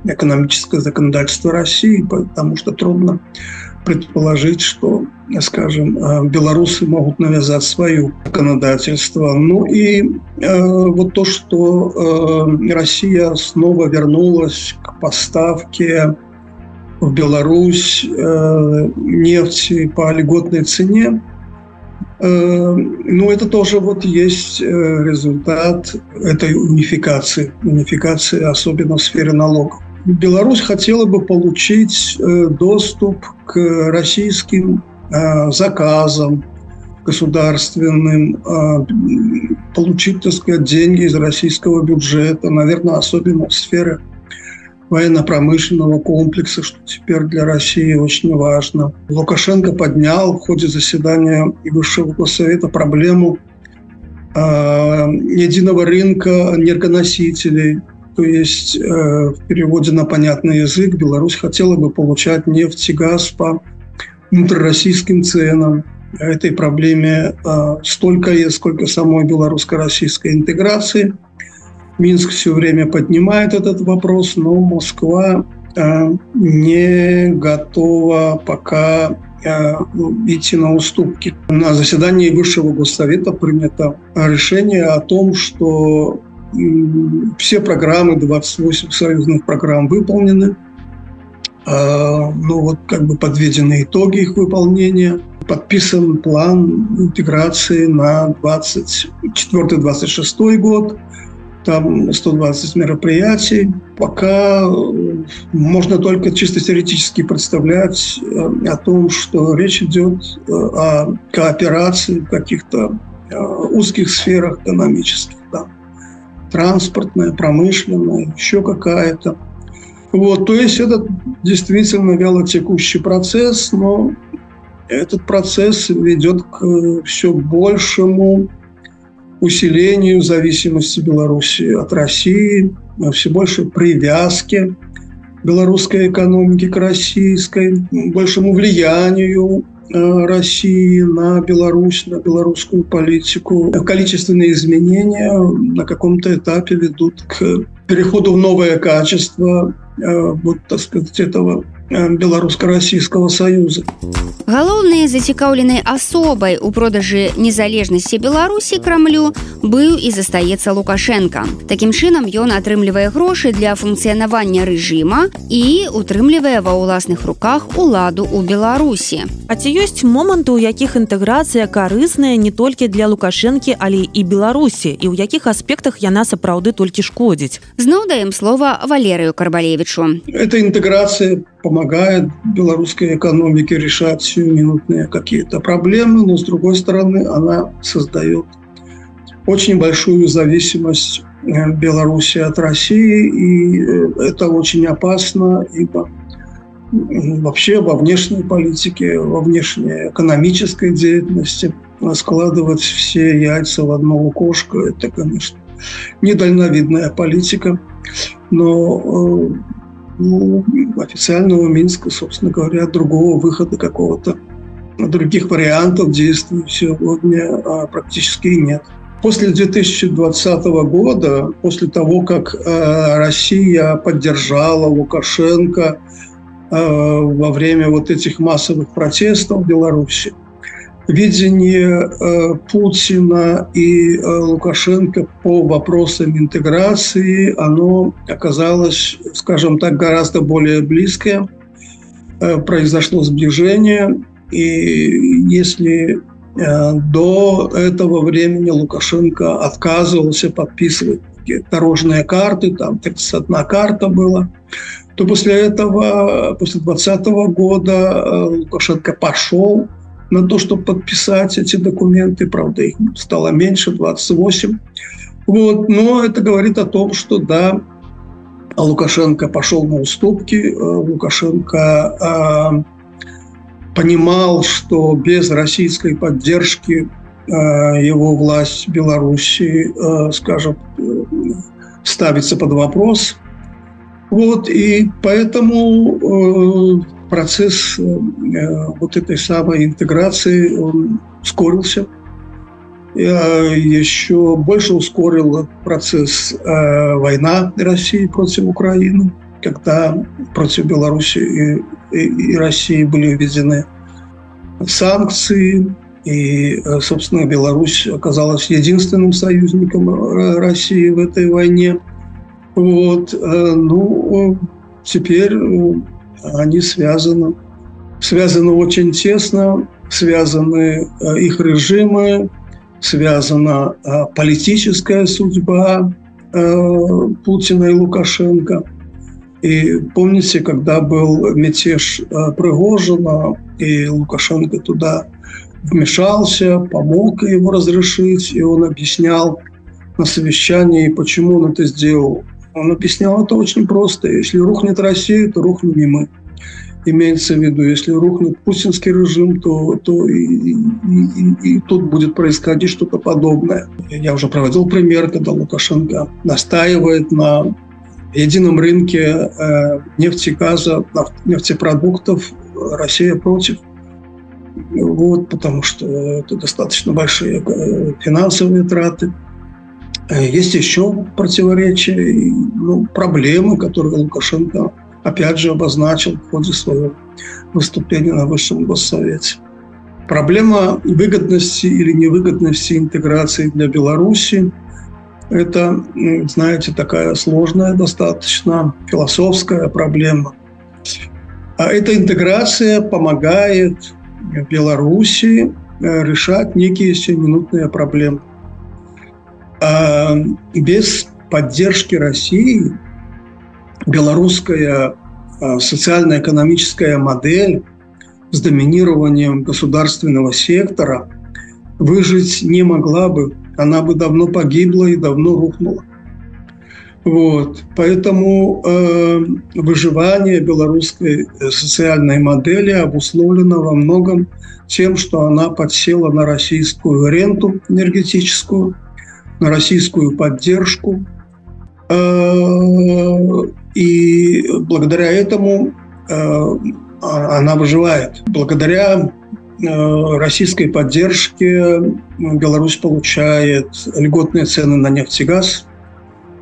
экономическое законодательство России, потому что трудно предположить, что, скажем, э, белорусы могут навязать свое законодательство. Ну и э, вот то, что э, Россия снова вернулась к поставке в Беларусь э, нефти по льготной цене, э, ну, это тоже вот есть э, результат этой унификации, унификации особенно в сфере налогов. Беларусь хотела бы получить э, доступ к российским э, заказам государственным, э, получить, так сказать, деньги из российского бюджета, наверное, особенно в сфере военно-промышленного комплекса, что теперь для России очень важно. Лукашенко поднял в ходе заседания Высшего Госсовета проблему единого рынка энергоносителей, то есть э, в переводе на понятный язык Беларусь хотела бы получать нефть и газ по внутрироссийским ценам. Этой проблеме э, столько есть, сколько самой белорусско-российской интеграции. Минск все время поднимает этот вопрос, но Москва э, не готова пока идти на уступки. На заседании Высшего Госсовета принято решение о том, что все программы, 28 союзных программ выполнены. А, ну вот как бы подведены итоги их выполнения. Подписан план интеграции на 24-26 год. Там 120 мероприятий. Пока можно только чисто теоретически представлять э, о том, что речь идет э, о кооперации в каких-то э, узких сферах экономических транспортная, промышленная, еще какая-то. Вот, то есть это действительно вялотекущий процесс, но этот процесс ведет к все большему усилению зависимости Беларуси от России, все больше привязки белорусской экономики к российской, большему влиянию Э, России на Беларусь, на белорусскую политику. Количественные изменения на каком-то этапе ведут к переходу в новое качество э, вот, так сказать, этого Э, беларуска-расійского союза. Галоўнай зацікаўленай асобай у продажы незалежнасці беларусі крамлю быў і застаецца лукашенко. Такім чынам ён атрымлівае грошы для функцыянавання рэжыма і утрымлівае ва ўласных руках уладу у беларусі А ці ёсць моманты у якіх інтэграцыя карысная не толькі для лукашэнкі але і беларусі і ў якіх аспектах яна сапраўды толькі шкодзіць зноў даем слова валерыю карбалевичу. Это інтэграцыя помогает белорусской экономике решать сиюминутные какие-то проблемы, но с другой стороны она создает очень большую зависимость э, Беларуси от России, и э, это очень опасно, ибо вообще во внешней политике, во внешней экономической деятельности складывать все яйца в одно лукошко, это, конечно, недальновидная политика, но э, ну, официального Минска, собственно говоря, другого выхода какого-то, других вариантов действий сегодня а, практически нет. После 2020 года, после того, как э, Россия поддержала Лукашенко э, во время вот этих массовых протестов в Беларуси, видение э, Путина и э, Лукашенко по вопросам интеграции, оно оказалось, скажем так, гораздо более близкое. Э, произошло сближение, и если до этого времени Лукашенко отказывался подписывать дорожные карты, там 31 карта была, то после этого, после 2020 года Лукашенко пошел на то, чтобы подписать эти документы. Правда, их стало меньше, 28. Вот. Но это говорит о том, что да, Лукашенко пошел на уступки, Лукашенко понимал, что без российской поддержки его власть в Беларуси, скажем, ставится под вопрос. Вот, и поэтому процесс вот этой самой интеграции он ускорился – еще больше ускорил процесс э, война России против Украины, когда против Беларуси и, и, и России были введены санкции, и, э, собственно, Беларусь оказалась единственным союзником э, России в этой войне. Вот, э, ну, теперь они связаны, связаны очень тесно, связаны их режимы, связана а, политическая судьба а, Путина и Лукашенко. И помните, когда был мятеж Пригожина, и Лукашенко туда вмешался, помог его разрешить, и он объяснял на совещании, почему он это сделал. Он объяснял это очень просто. Если рухнет Россия, то рухнем и мы имеется в виду, если рухнет путинский режим, то, то и, и, и, и тут будет происходить что-то подобное. Я уже проводил пример, когда Лукашенко настаивает на едином рынке э, нефти, газа, нефтепродуктов, Россия против. Вот, потому что это достаточно большие э, финансовые траты. Э, есть еще противоречия, ну, проблемы, которые Лукашенко опять же обозначил в ходе своего выступления на Высшем Госсовете. Проблема выгодности или невыгодности интеграции для Беларуси – это, знаете, такая сложная достаточно философская проблема. А эта интеграция помогает Беларуси э, решать некие сиюминутные проблемы. А без поддержки России – белорусская а, социально-экономическая модель с доминированием государственного сектора выжить не могла бы. Она бы давно погибла и давно рухнула. Вот. Поэтому э, выживание белорусской э, социальной модели обусловлено во многом тем, что она подсела на российскую ренту энергетическую, на российскую поддержку, э, и благодаря этому э, она выживает. Благодаря э, российской поддержке Беларусь получает льготные цены на нефть и газ.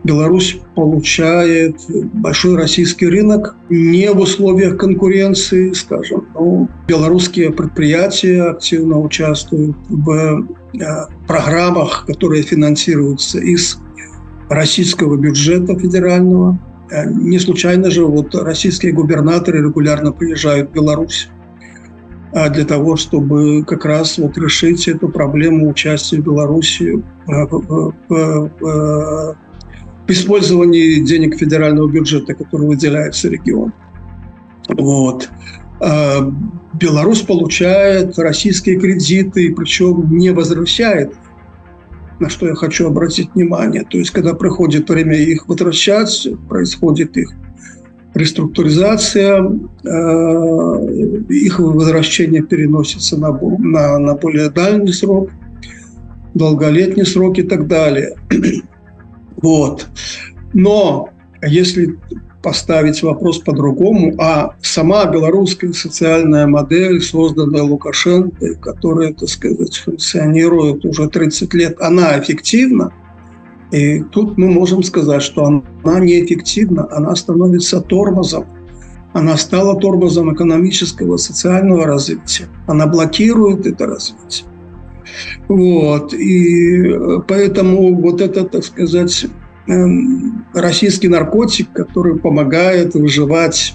Беларусь получает большой российский рынок не в условиях конкуренции, скажем. Но белорусские предприятия активно участвуют в программах, которые финансируются из российского бюджета федерального. Э, не случайно же вот российские губернаторы регулярно приезжают в Беларусь э, для того, чтобы как раз вот решить эту проблему участия Беларуси э, в, в, в, в использовании денег федерального бюджета, который выделяется региону. Вот. Беларусь получает российские кредиты, причем не возвращает на что я хочу обратить внимание. То есть, когда приходит время их возвращать, происходит их реструктуризация, э, их возвращение переносится на, на, на более дальний срок, долголетний срок и так далее. Вот. Но если поставить вопрос по-другому, а сама белорусская социальная модель, созданная Лукашенко, которая, так сказать, функционирует уже 30 лет, она эффективна, и тут мы можем сказать, что она неэффективна, она становится тормозом. Она стала тормозом экономического, социального развития. Она блокирует это развитие. Вот. И поэтому вот это, так сказать, российский наркотик, который помогает выживать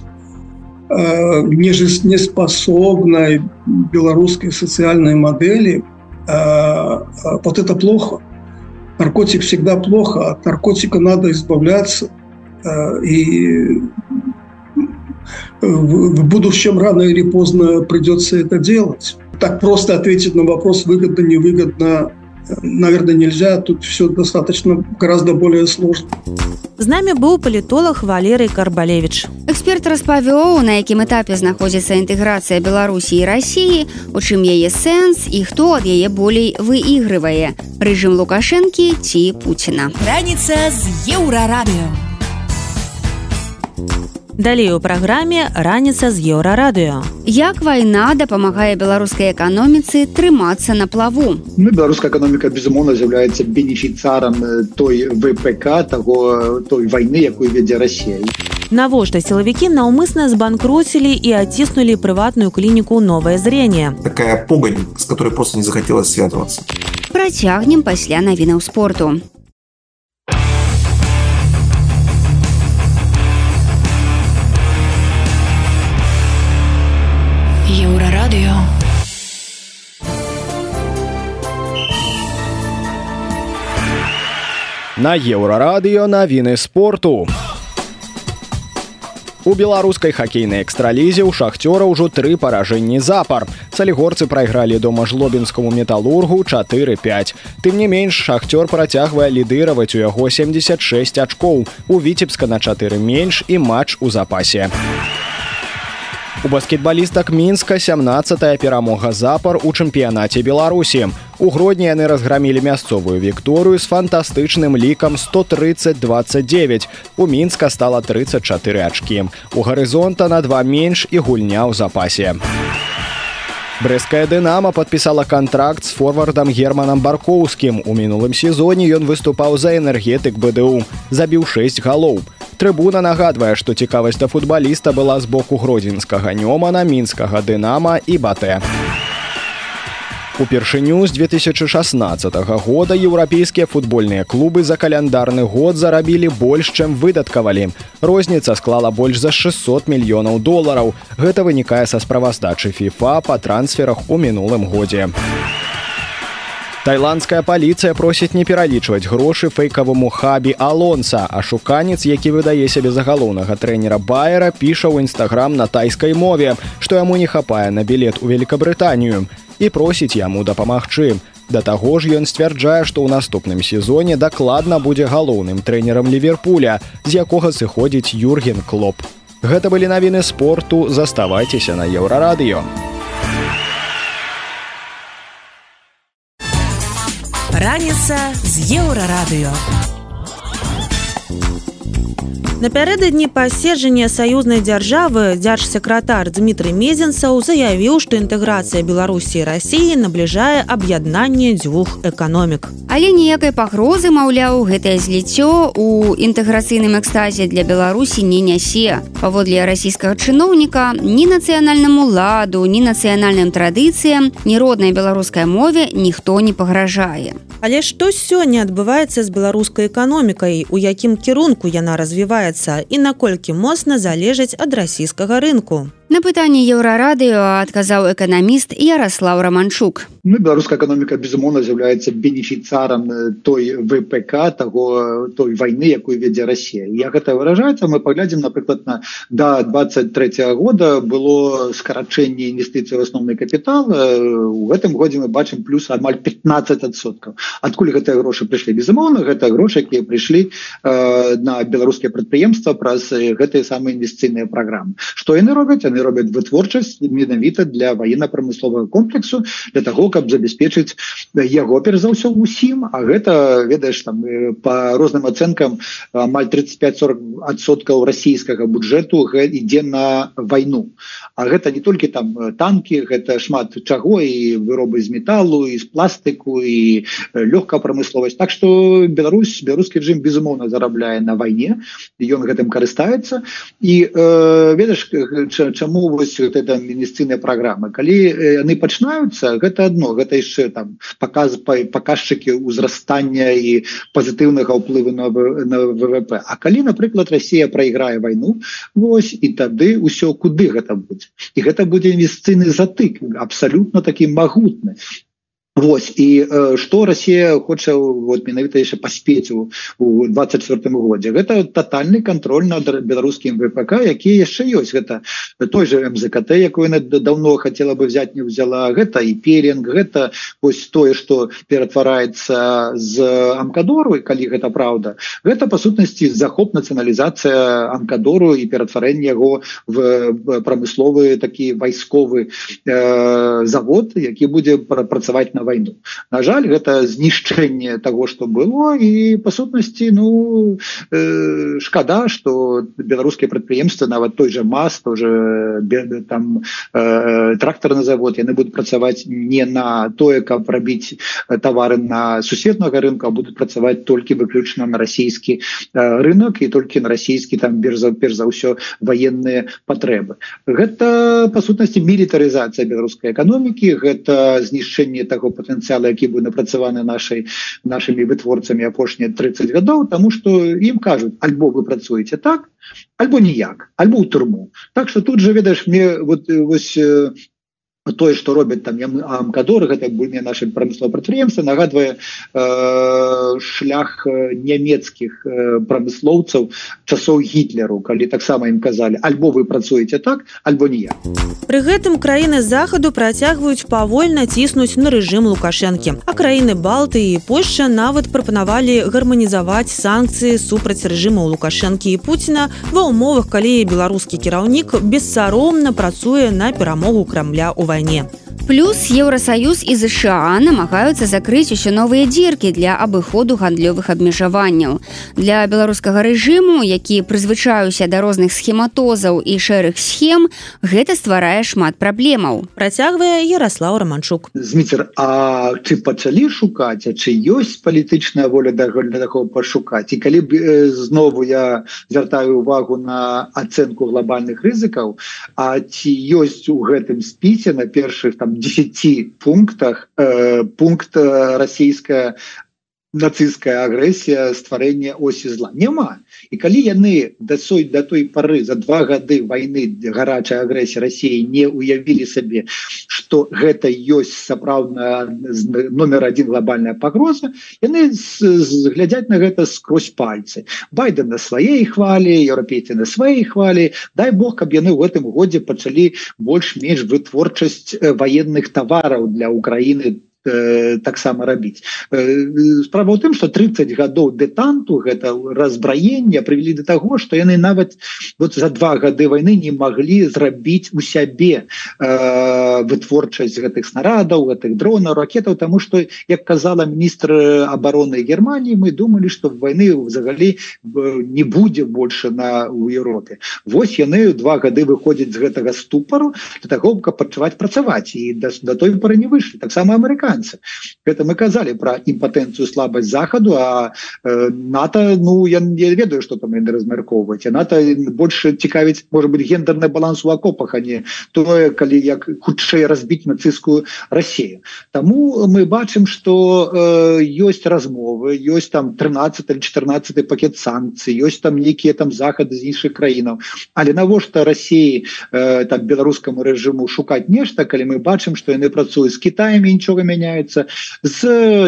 э, нежизнеспособной белорусской социальной модели, э, э, вот это плохо. Наркотик всегда плохо, от наркотика надо избавляться. И в будущем рано или поздно придется это делать. Так просто ответить на вопрос выгодно, невыгодно наверное, нельзя. Тут все достаточно гораздо более сложно. З намі быў палітолог Валерый Карбалевич. Эксперт распавёў, на якім этапе знаходзіцца інтэграцыя Беларусі і рассіі, у чым яе сэнс і хто ад яе болей выігрывае. Рэжым Лукашэнкі ці Пуціна. Раніца з еўрарадыё. Далей у праграме раніца з еўрарадыё. Як вайна дапамагае беларускай эканоміцы трымацца на плаву. Ну, беларуская эканоміка безумоўна з'яўляецца бенефіцарам той ВПК таго той вайны, якую вядзе Расія. Навошта сілавікі наўмысна збанкруцілі і адціснулі прыватную клініку новае зрение. Такая погань, з которой просто не захацелось святвацца. Працягнем пасля навінаў спорту. На еўрарадыё навіны спорту. У беларускай хакейнай экстралізе ў шахцёра ўжо тры паражэнні запар. Салігорцы прайгралі дома жлобінскаму металургу 4-5. Тым не менш шахцёр працягвае лідыраваць у яго 76 ачкоў. У віцебска на 4 менш і матч у запасе. У баскетбалістак мінска 17 перамога запар у чэмпіянаце беларусі. У гродні яны разграмілі мясцовую вікторыю з фантастычным лікам 130-29 у мінска стала 34 ачкі. У гарызонта на два менш і гульня ў запасе. Брэская дынама подпісала контракт з форвардам германам баркоўскім. У мінулым сезоне ён выступаў за энергетык бДУ забіў 6 галоў. у Трыбуна нагадвае, што цікавасць да футбаліста была з боку гродзенскага нёмана мінскага дынама і батэ. Упершыню з 2016 года еўрапейскія футбольныя клубы за каляндарны год зарабілі больш, чым выдаткавалі. Розніца склала больш за 600 мільёнаў долараў. Гэта вынікае са справаздачы FIFA па трансферах у мінулым годзе. Тайландская паліцыя просіць не пералічваць грошы фэйкаваму хабі алонса а шуканец які выдае сябе загалоўнага трэнера байера піша ў нстаграм на тайскай мове што яму не хапае на білет у великкабрытанію і просіць яму дапамагчы. Да таго ж ён сцвярджае што ў наступным сезоне дакладна будзе галоўным трэнерам ливерпуля з якога сыходзіць юрген клоп. Гэта былі навіны спорту. Заставайцеся на еўрарадыё Раніца з еўрарадыё. Напярэдадні паседжання саюзнай дзяржавы дзяржсекратар Дмітрый Мезенцаў заявіў, што інтэграцыя Беларусі і рассіі набліжае аб'яднанне дзвюх эканомік. Але ніякай пагрозы, маўляў, гэтае зліццё у інтэграцыйным экстазе для Беларусі не нясе. Паводле расійскага чыноўніка ні нацыянальнаму ладу, ні нацыянальным традыцыям, ні роднай беларускай мове ніхто не пагражае. Але што сёння адбываецца з беларускай эканомікай, у якім кірунку яна развіваецца і наколькі моцна залежыць ад расійскага рынку. На пытанне еўрарадыё адказаў эканаміст Ярослаў Раманчук. Ну, беларуская эканоміка безумоўна з'яўляецца бенефіцарам той ВПК таго той вайны, якую вядзе Расія. Я гэта выражаецца, мы паглядзім напрыклад на да 23 -го года было скарачэнне інвестыцый в асноўны капітал. У гэтым годзе мы бачым плюс амаль 15соткаў. Адкуль гэтыя грошы прыйшлі безумоўна, гэта грошы, якія прыйшлі э, на беларускія прадпрыемства праз гэтыя самыя інвестыцыйныя праграмы. Што яны робяць яны робяць вытворчасць менавіта для военно-прамысловага комплексу для того каб забяспечыць яго перш за ўсё усім а гэта ведаеш там по розным ацэнкам амаль 35-40соткаў расійскага бюджэту ідзе на вайну. А гэта не толькі там танки гэта шмат чаго і выробы з металлу і з пластыку і лёгкая прамысловасць так что Беларусь беларускі режим безумоўна зарабляе на вайне ён гэтым карыстаецца. І э, ведаеш чаму вось это медициныя программы калі яны пачынаюцца гэта одно гэта яшчэ там показ показчыкі ўзрастання і пазітыўнага ўплыву на, на ВВП А калі напрыклад Россия проиграе войну Вось і тады ўсё куды гэта будзе? І гэта будзе інвестыцыйны затык абсалютна такі магутны Вось і э, што Росія хоча вот менавіта яшчэ паспець у, у 24 годзе. Гэта тотальны контроль над беларускім ВПК які яшчэ ёсць. Гэта той же МЗКТ якую давно хотела бы взять не взяла гэта і перинг гэта вось тое что ператвараецца з амкадору калі гэта праўда гэта по сутнасці захоп нацыяналізацыя амкадору і ператварэнне яго в прамысловы такі вайсковы э, завод які будзе працаваць на войну. На жаль гэта знішчэнне того что было і по сутнасці ну э, шкада что беларускія прадпрыемствы нават той же мас тоже там э, трактор на завод яны будут працаваць не на тое каб рабіць товары на сусветнага рынка будут працаваць толькі выключна на расійскі э, рынок і толькі на расійскі там берза перш за ўсё военные патрэбы. Гэта по сутнасці мілітарызацыя беларускай эканомікі гэта знішчэнне того патэнцыяла які быў напрацаваны нашай нашими вытворцамі апошнія 30 гадоў тому что ім кажуць альбо вы працуеце так альбо ніяк альбо ў турму так что тут же ведаеш мне вот вось тое что робяць там амкадоры гэта буйне наши прамыслова прадпрыемства нагадвае э, шлях нямецкіх э, прамыслоўцаў часоў гітлеру калі таксама ім казалі альбо вы працуеце так альбо не пры гэтым краіны захаду працягваюць павольна ціснуць на рэжым лукашэнкі. А краіны балты і Польша нават прапанавалі гарманізаваць санкцыі супраць рэжыму лукашэнкі і Пуціна ва умовах калі беларускі кіраўнік бессаромна працуе на перамогу крамля у вайне. Плюс Еўросаюз і ЗША намагаюцца закрыць усе новыя дзіркі для абыходу гандлёвых абмежаванняў. Для беларускага рэжыму, які прызвычаюся да розных схематозаў і шэрых схем, гэта стварае шмат праблемаў. Працягвае Ярослаў Раманчук. Зміцер, А ці пачалі шукаць, ці ёсць палітычная воля да такого пашукаць. І калі б знову я звяртаю увагу на ацэнку глобальных рызыкаў, А ці ёсць у гэтым спісе на першых там 10 пунктах э, пункт э, российская нацистская агрэсія стварэння осі зла. Няма. І калі яны дасой да той пары за два гады войны гарачай агрэсіі Росіі не уявілі сабе что гэта ёсць сапраўдна номер один глобальная пагроза яны глядзяць на гэта скрозь пальцы. Байден на сваей хвалі еўрапейцы на сваей хвалі. Дай бог каб яны в гэтым годзе пачалі больш-менш вытворчасць военных тавараў для Украіны там Э, таксама рабіць. Э, справа ў тым что 30 гадоў дэтанту гэта разбраення прывялі до того что яны нават вот за два гады войны не могли зрабіць у сябе. Э, вытворчасць гэтых снарадаў гэтых дронаў ракетаў тому что як казала міністр обороны Германии мы думали что в войны взагалі не будзе больше на у Европе Вось яны два гады выходзяць з гэтага ступару для того каб пачуваць працаваць. І да, да той пары не выйшлі. Таксама амерыканцы. Это мы казалі про імпатэнцыю слабасць захаду а э, нато ну я не ведаю что там размяркоўваць нато больше цікавіць может быть гендерны баланс у окопах а не тое калі як хутчэй разбіць нацыстскую Россию Таму мы бачым что э, ёсць размовы ёсць там 13 14 пакет санкцый ёсць там нейкія там захады з іншых краінаў. Але навошта России э, там беларускаму рэжыму шукаць нешта калі мы бачым что яны працуюць з Китаем нічога мяняется с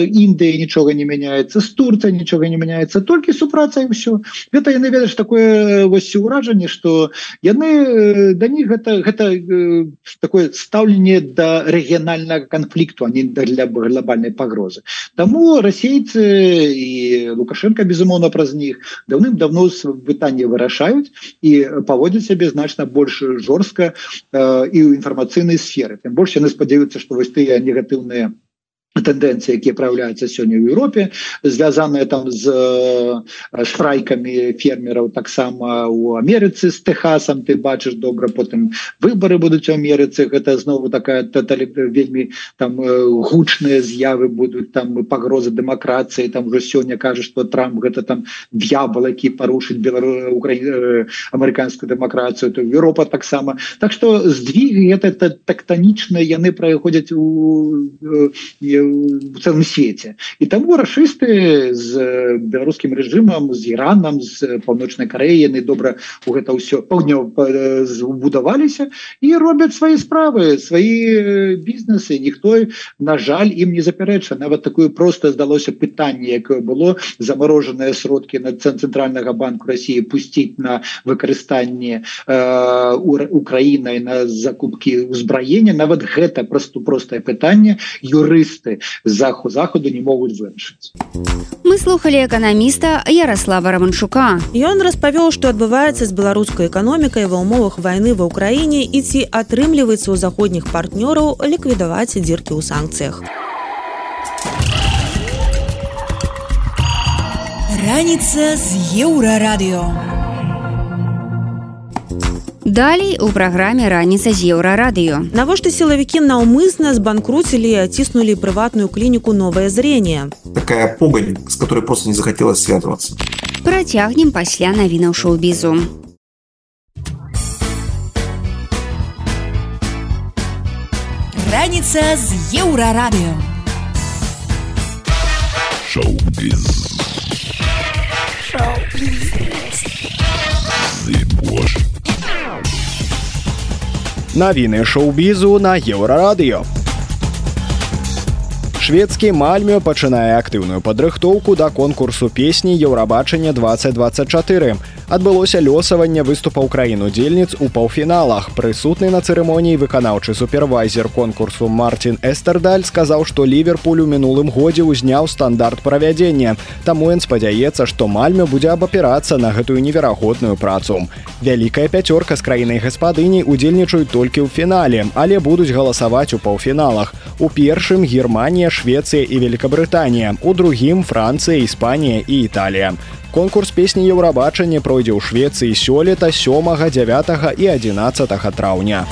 Індыі нічога не мяняется с Турция нічога не мяняется только супраца і все это яны ведаешь такое вось ўражанне что яны да них гэта гэта такое стаўленне да рэгіянальнага конфликту они для глобальной пагрозы тому расейцы і лукашенко безумоўно праз них давным-давно пытанне вырашаюць і паводзяць сябе значна больше жорстка э, і ў інфармацыйнай сферы тем больше яны спадзяюцца что вось тыя негатыўныя тэндэнцыі якія праяўляюцца сёння ў Еўропе звязаныя там з страйкамі фермераў таксама у Амерыцы з Техасам ты бачыш добра потым выборы будуць у Амерыцы гэта знову такая вельмі там гучныя з'явы будуць там пагрозы дэмакратыі там уже сёння кажа что Трамп гэта там д'ябал які парушыць белару укра амерыканскую дэмакратыю то Еўропа таксама так что здвиг это тактанічна яны праходзяць у у цэлым свеце і таму рашысты з беларускім рэжымам з іранам з паўночнай кареі яны добра у гэта ўсё паўднё збудаваліся і робяць свае справы свае бізнесы ніхто на жаль ім не запярэча нават такое просто здалося пытанне якое было заморожаныя сродкі на цэнтральнага банку Росіі пусціць на выкарыстанне э, Украінай на закупкі ўзбраення нават гэта просто простае пытанне юрысты заху заходу не могуць вырашыць мы слухали эканаміста Ярослава раманчука. Ён распавёў што адбываецца з беларускай эканомікай ва ўмовах вайны ва ўкраіне і ці атрымліваецца ў заходніх партнёраў ліквідаваць дзіркі ў санкцыях. Раніца з еўрарадыё Далей у праграме раніца з еўрарадыё. Навошта сілавікі наўмысна збанкруцілі і аціснулі прыватную клініку новае зрение. Такая погань, с которой просто не захотелось связываться. Працягнем пасля навінаў шоу-бізу. Раніца з еўрарадыё. Шоу-біз. Шоу-біз. Зыбош. Навіны шоу-бізу на еўрарадыё. Шведскі мальмё пачынае актыўную падрыхтоўку да конкурсу песні Еўрабачання 2024 адбылося лёсаванне выступаў краін удзельніц у паўфіналах. Прысутны на цырымоніі выканаўчы супервайзер конкурсу мартин эстердаль сказаў што ліверпуль у мінулым годзе ўзняў стандарт правядзення. Таму ён спадзяецца што мальмё будзе абапірацца на гэтую неверагодную працу. Вялікая пяцёрка з краінай гаспадыні удзельнічаюць толькі ў фінале але будуць галасаваць у паўфіналах. У першым германія швецыя і великкабрытанія у другім францыя іспанія і італія конкурс песні еўрабачання пройдзе ў швецыі сёлета сёмага 9 і 11 траўня.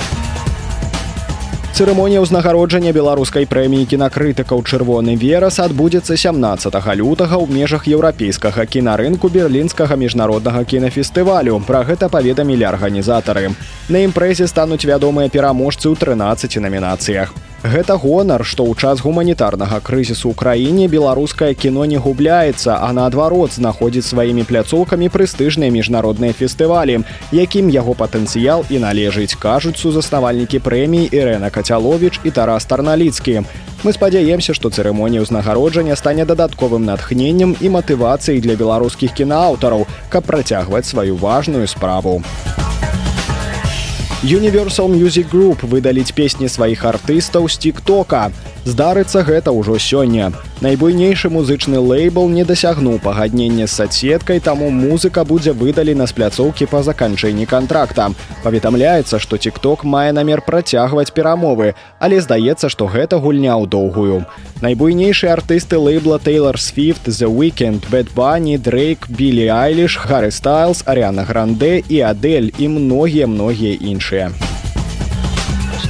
Цырымонія ўзнагароджання беларускай прэміі кінакрытыкаў чырвоны верас адбудзецца 17 лютага ў межах еўрапейскага кінарынку берлінскага міжнароднага кінафестывалю. Пра гэта паведамілі арганізатары. На імпрэзе стануць вядомыя пераможцы ў 13 намінацыях Гэта гонар, што ў час гуманітарнага крызісу ў краіне беларускае кіно не губляецца, а наадварот знаходзіць сваімі пляцоўкамі прэстыжныя міжнародныя фестывалі, якім яго патэнцыял і належыць, кажуць сузаснавальнікі прэміі Ірена Кацяловіч і Тарас Тарналіцкі. Мы спадзяемся, што цырымонія ўзнагароджання стане дадатковым натхненнем і матывацыяй для беларускіх кінааўтараў, каб працягваць сваю важную справу. Universal Music Group выдаліць песні сваіх артыстаў з тик-тока. Здарыцца гэта ўжо сёння. Найбуйнейшы музычны лейбл не дасягнуў пагаднення з садсеткай, таму музыка будзе выдалена з пляцоўкі па заканчэнні контракта. Паведамляецца, што тик-ток мае намер працягваць перамовы, але здаецца, што гэта гульня ў доўгую. Найбуйнейшыя артысты лейбла Taylor Swift, The Weekend, Bad Bunny, Drake, Billy Айлиш, Harry Styles, Ариана Гранде і Адель і многія многія іншыя.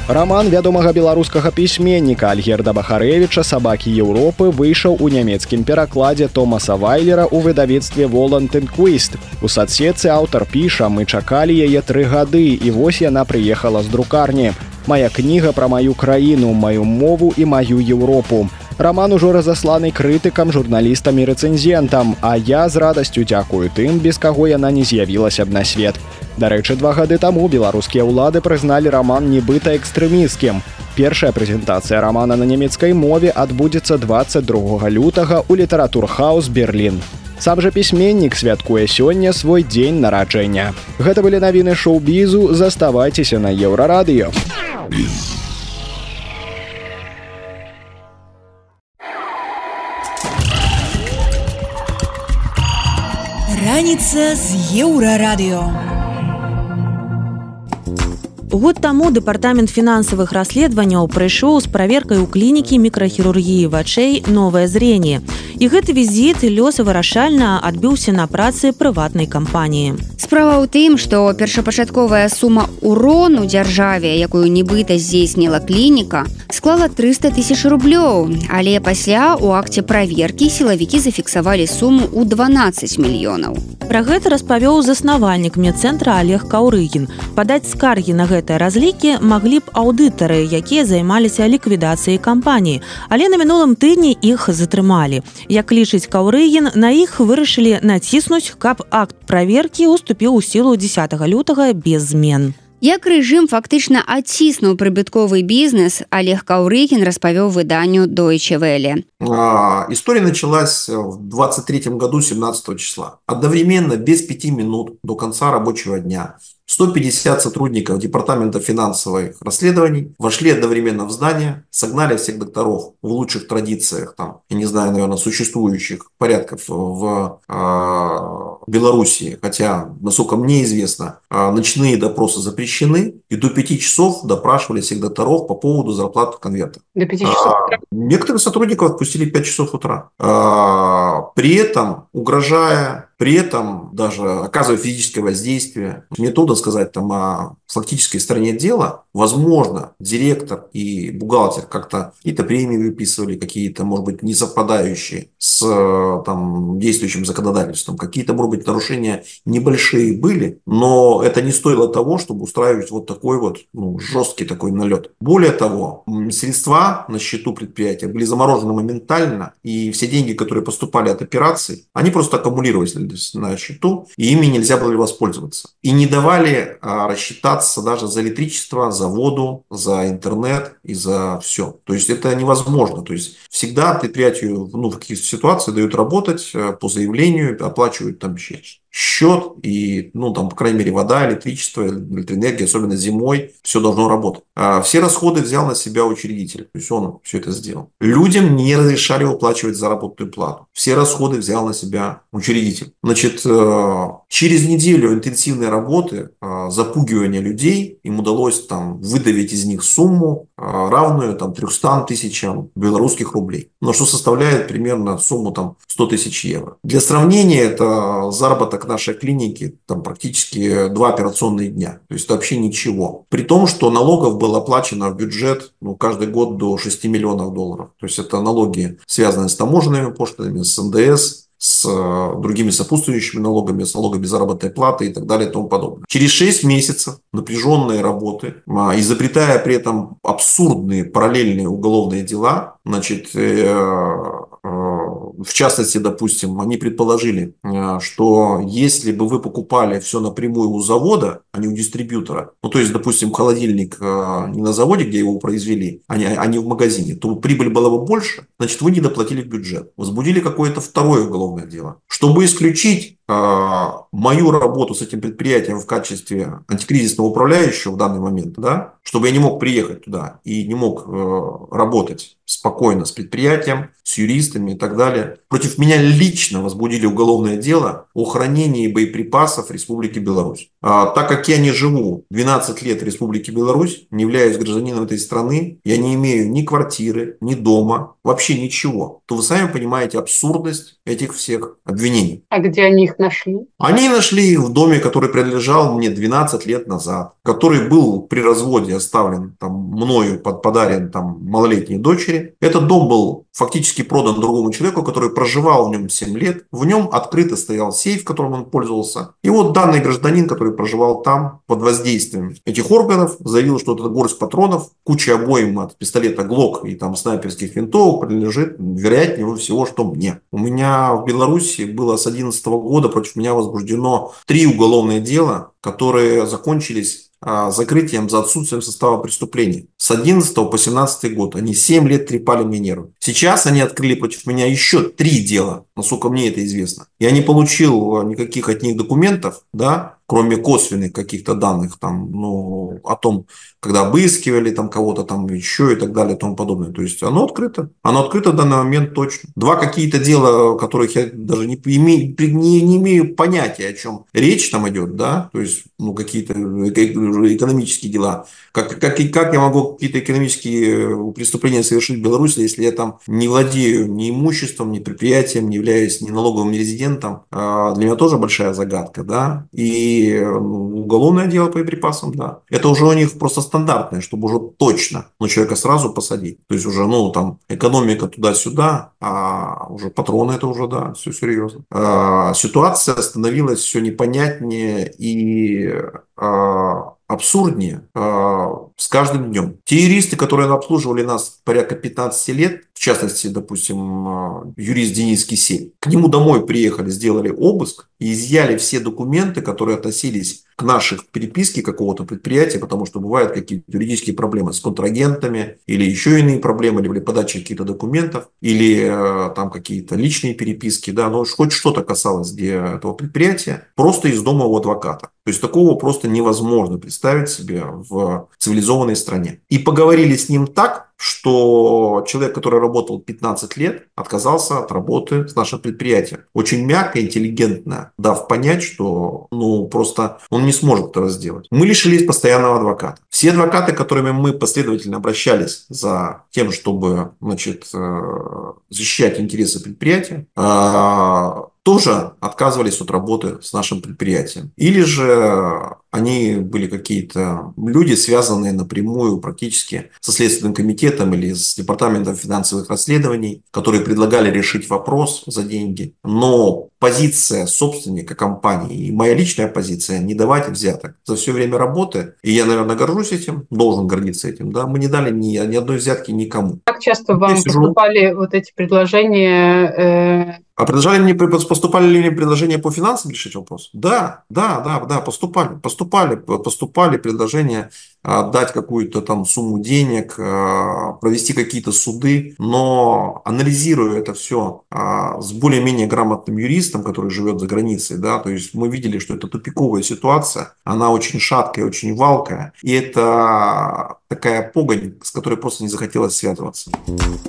Раман вядомага беларускага пісьменніка Альгерда Бахарэвіча сабакі Еўропы выйшаў у нямецкім перакладзе Томаса Вайлера ў выдавецтве Волантэнквіст. У садсетцы аўтар піша, мы чакалі яе тры гады і вось яна прыехала з друкарні. Мая кніга пра маю краіну, маю мову і маю Еўропу. Раман ужо разасланы крытыкам, журналістам і рэцэнзентам, а я з радасцю дзякую тым, без каго яна не з'явілася б на свет. Дарэчы, два гады таму беларускія ўлады прызналі раман нібыта экстрэміскім. Першая прэзентацыя рамана на нямецкай мове адбудзецца 22 лютага ў літаратурхаус Берлін. Сам жа пісьменнік святкуе сёння свой дзень нараджэння. Гэта былі навіны шоу-бізу, заставайцеся на еўрарадыё. Раніца з еўрарадыё. Год таму дэпартамент фінансавых расследаванняў прыйшоў з праверкай у клінікі мікрахірургіі вачэй новае зрение. І гэты візіт лёсавырашальна адбіўся на працы прыватнай кампаніі. Справа ў тым, што першапачатковая сума урону дзяржаве, якую нібыта здзейсніла клініка, склала 300 тысяч рублёў, але пасля у акце праверкі сілавікі зафіксавалі суму ў 12 мільёнаў. Пра гэта распавёў заснавальнік медцэнтра Олег Каўрыгін. Падаць скаргі на гэта гэтыя разлікі маглі б аўдытары якія займаліся ліквідацыяй кампаніі. Але на мінулым тыдні іх затрымалі. Як лічыць каўрыгін на іх вырашылі націснуць каб акт праверкі уступіў у сілу 10 лютага без змен. Як рэжым фактычна адціснуў прыбытковы бізнес олег каўрыгін распавёў выданню дойчевеле история началась в 23 году 17 числа одновременно без пяти минут до конца рабочего дня 150 сотрудников Департамента финансовых расследований вошли одновременно в здание, согнали всех докторов в лучших традициях, там, я не знаю, наверное, существующих порядков в э, Белоруссии, хотя, насколько мне известно, э, ночные допросы запрещены, и до 5 часов допрашивали всех докторов по поводу зарплат в конвертах. До 5 часов? А, некоторых сотрудников отпустили 5 часов утра. А, при этом, угрожая при этом даже оказывая физическое воздействие. Мне трудно сказать там о фактической стороне дела. Возможно, директор и бухгалтер как-то какие-то премии выписывали, какие-то, может быть, не совпадающие с там, действующим законодательством. Какие-то, может быть, нарушения небольшие были, но это не стоило того, чтобы устраивать вот такой вот ну, жесткий такой налет. Более того, средства на счету предприятия были заморожены моментально, и все деньги, которые поступали от операций, они просто аккумулировались на счету, и ими нельзя было воспользоваться. И не давали а, рассчитаться даже за электричество, за воду, за интернет и за все. То есть это невозможно. То есть всегда предприятию ну, в каких-то ситуациях дают работать э, по заявлению, оплачивают там счет и, ну, там, по крайней мере, вода, электричество, электроэнергия, особенно зимой, все должно работать. А все расходы взял на себя учредитель, то есть он все это сделал. Людям не разрешали выплачивать заработную плату. Все расходы взял на себя учредитель. Значит, э, через неделю интенсивной работы, э, запугивания людей, им удалось там выдавить из них сумму, э, равную там 300 тысячам белорусских рублей, но что составляет примерно сумму там 100 тысяч евро. Для сравнения, это заработок нашей клиники там практически два операционные дня. То есть это вообще ничего. При том, что налогов было оплачено в бюджет ну, каждый год до 6 миллионов долларов. То есть это налоги, связанные с таможенными пошлинами, с НДС, с э, другими сопутствующими налогами, с налогами заработной платы и так далее и тому подобное. Через 6 месяцев напряженной работы, а, изобретая при этом абсурдные параллельные уголовные дела, значит, э, в частности, допустим, они предположили, э, что если бы вы покупали все напрямую у завода, а не у дистрибьютора, ну то есть, допустим, холодильник э, не на заводе, где его произвели, а не, а не в магазине, то прибыль была бы больше, значит, вы не доплатили в бюджет. Возбудили какое-то второе уголовное дело. Чтобы исключить мою работу с этим предприятием в качестве антикризисного управляющего в данный момент, да, чтобы я не мог приехать туда и не мог э, работать спокойно с предприятием, с юристами и так далее. Против меня лично возбудили уголовное дело о хранении боеприпасов Республики Беларусь. А, так как я не живу 12 лет в Республике Беларусь, не являюсь гражданином этой страны, я не имею ни квартиры, ни дома, вообще ничего, то вы сами понимаете абсурдность этих всех обвинений. А где они их нашли? Они нашли их в доме, который принадлежал мне 12 лет назад, который был при разводе оставлен там, мною, под, подарен там, малолетней дочери. Этот дом был фактически продан другому человеку, который проживал в нем 7 лет. В нем открыто стоял сейф, которым он пользовался. И вот данный гражданин, который проживал там под воздействием этих органов, заявил, что это горсть патронов, куча обоим от пистолета ГЛОК и там снайперских винтовок принадлежит, вероятнее всего, что мне. У меня в Беларуси было с 2011 года против меня возбуждено три уголовные дела, которые закончились а, закрытием за отсутствием состава преступления. С 11 по 17 год они 7 лет трепали мне нервы. Сейчас они открыли против меня еще три дела, насколько мне это известно. Я не получил никаких от них документов, да, кроме косвенных каких-то данных там, ну, о том, когда обыскивали там кого-то там еще и так далее и тому подобное. То есть оно открыто. Оно открыто в данный момент точно. Два какие-то дела, которых я даже не имею, не, не имею понятия, о чем речь там идет, да, то есть ну, какие-то экономические дела. Как, как, как я могу какие-то экономические преступления совершить в Беларуси, если я там не владею ни имуществом, ни предприятием, не являюсь ни налоговым резидентом? А, для меня тоже большая загадка, да. И уголовное дело по боеприпасам, да. Это уже у них просто стандартное, чтобы уже точно ну, человека сразу посадить. То есть уже, ну, там, экономика туда-сюда, а уже патроны это уже, да, все серьезно. А, ситуация становилась все непонятнее и а, абсурднее э, с каждым днем. Те юристы, которые обслуживали нас порядка 15 лет, в частности, допустим, э, юрист Денис Кисель, к нему домой приехали, сделали обыск и изъяли все документы, которые относились к наших переписке какого-то предприятия, потому что бывают какие-то юридические проблемы с контрагентами или еще иные проблемы, или подача каких-то документов, или э, там какие-то личные переписки, да, но хоть что-то касалось где этого предприятия, просто из дома у адвоката. То есть такого просто невозможно представить себе в цивилизованной стране. И поговорили с ним так, что человек, который работал 15 лет, отказался от работы с нашим предприятием. Очень мягко, интеллигентно, дав понять, что ну просто он не сможет этого сделать. Мы лишились постоянного адвоката. Все адвокаты, которыми мы последовательно обращались за тем, чтобы значит, э, защищать интересы предприятия, а, тоже отказывались от работы с нашим предприятием. Или же они были какие-то люди, связанные напрямую практически со Следственным комитетом или с Департаментом финансовых расследований, которые предлагали решить вопрос за деньги. Но позиция собственника компании и моя личная позиция не давать взяток за все время работы, и я, наверное, горжусь этим, должен гордиться этим, да, мы не дали ни, ни одной взятки никому. Как часто вам поступали вот эти предложения э, а предложили мне, поступали ли мне предложения по финансам решить вопрос? Да, да, да, да, поступали, поступали, поступали предложения дать какую-то там сумму денег, а, провести какие-то суды, но анализируя это все а, с более-менее грамотным юристом, который живет за границей, да, то есть мы видели, что это тупиковая ситуация, она очень шаткая, очень валкая, и это такая погонь, с которой просто не захотелось связываться.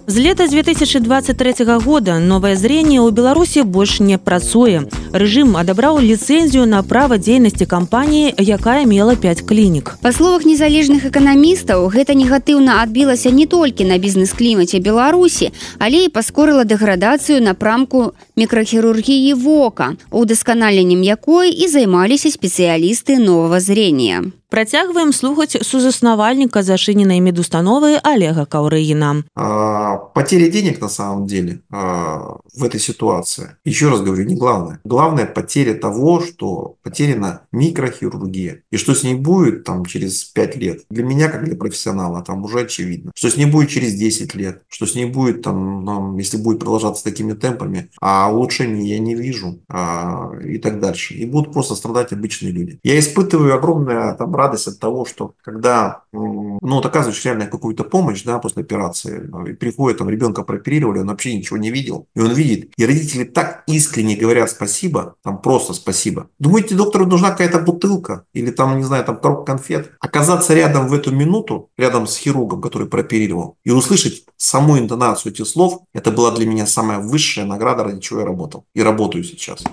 З лета 2023 года новое зрение у Беларуси больше не працуе. Режим адабраў лицензию на право дзейнасці компании, якая мела 5 клиник. По словах независимых незалежных эканамістаў гэта негатыўна адбілася не толькі на бізнес-клімаце беларусі але і паскорыла дэградацыю напрамку мікрахірургіі вока удасканаленнем якой і займаліся спецыялісты нового зрения Працягваем слухаць сузаснавальніка зашыненай медустановы Олега Каўрыгіна. А, потеря денег на самом деле а, в этой ситуации, еще раз говорю, не главное. Главное потеря того, что потеряна микрохирургия. И что с ней будет там через 5 лет, для меня, как для профессионала, там уже очевидно. Что с ней будет через 10 лет, что с ней будет там, ну, если будет продолжаться такими темпами, а улучшений я не вижу а, и так дальше. И будут просто страдать обычные люди. Я испытываю огромное там радость от того, что когда ну, вот оказываешь реально какую-то помощь да, после операции, и приходит, там, ребенка прооперировали, он вообще ничего не видел, и он видит, и родители так искренне говорят спасибо, там просто спасибо. Думаете, доктору нужна какая-то бутылка или там, не знаю, там коробка конфет? Оказаться рядом в эту минуту, рядом с хирургом, который прооперировал, и услышать саму интонацию этих слов, это была для меня самая высшая награда, ради чего я работал. И работаю сейчас.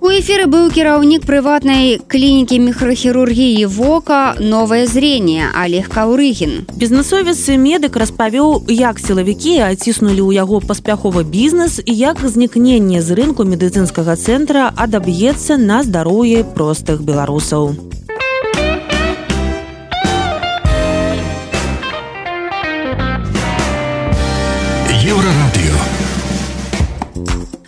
У эфира был кіраўнік приватной клиники микрохирургии ВО вока новое зрение Олег Каўрыгін. Бізнесовец медык распавёў, як сілавікі аціснулі ў яго паспяховы бізнес і як знікненне з рынку медыцынскага цэнтра адаб'ецца на здароўе простых беларусаў. Еўрарадыё.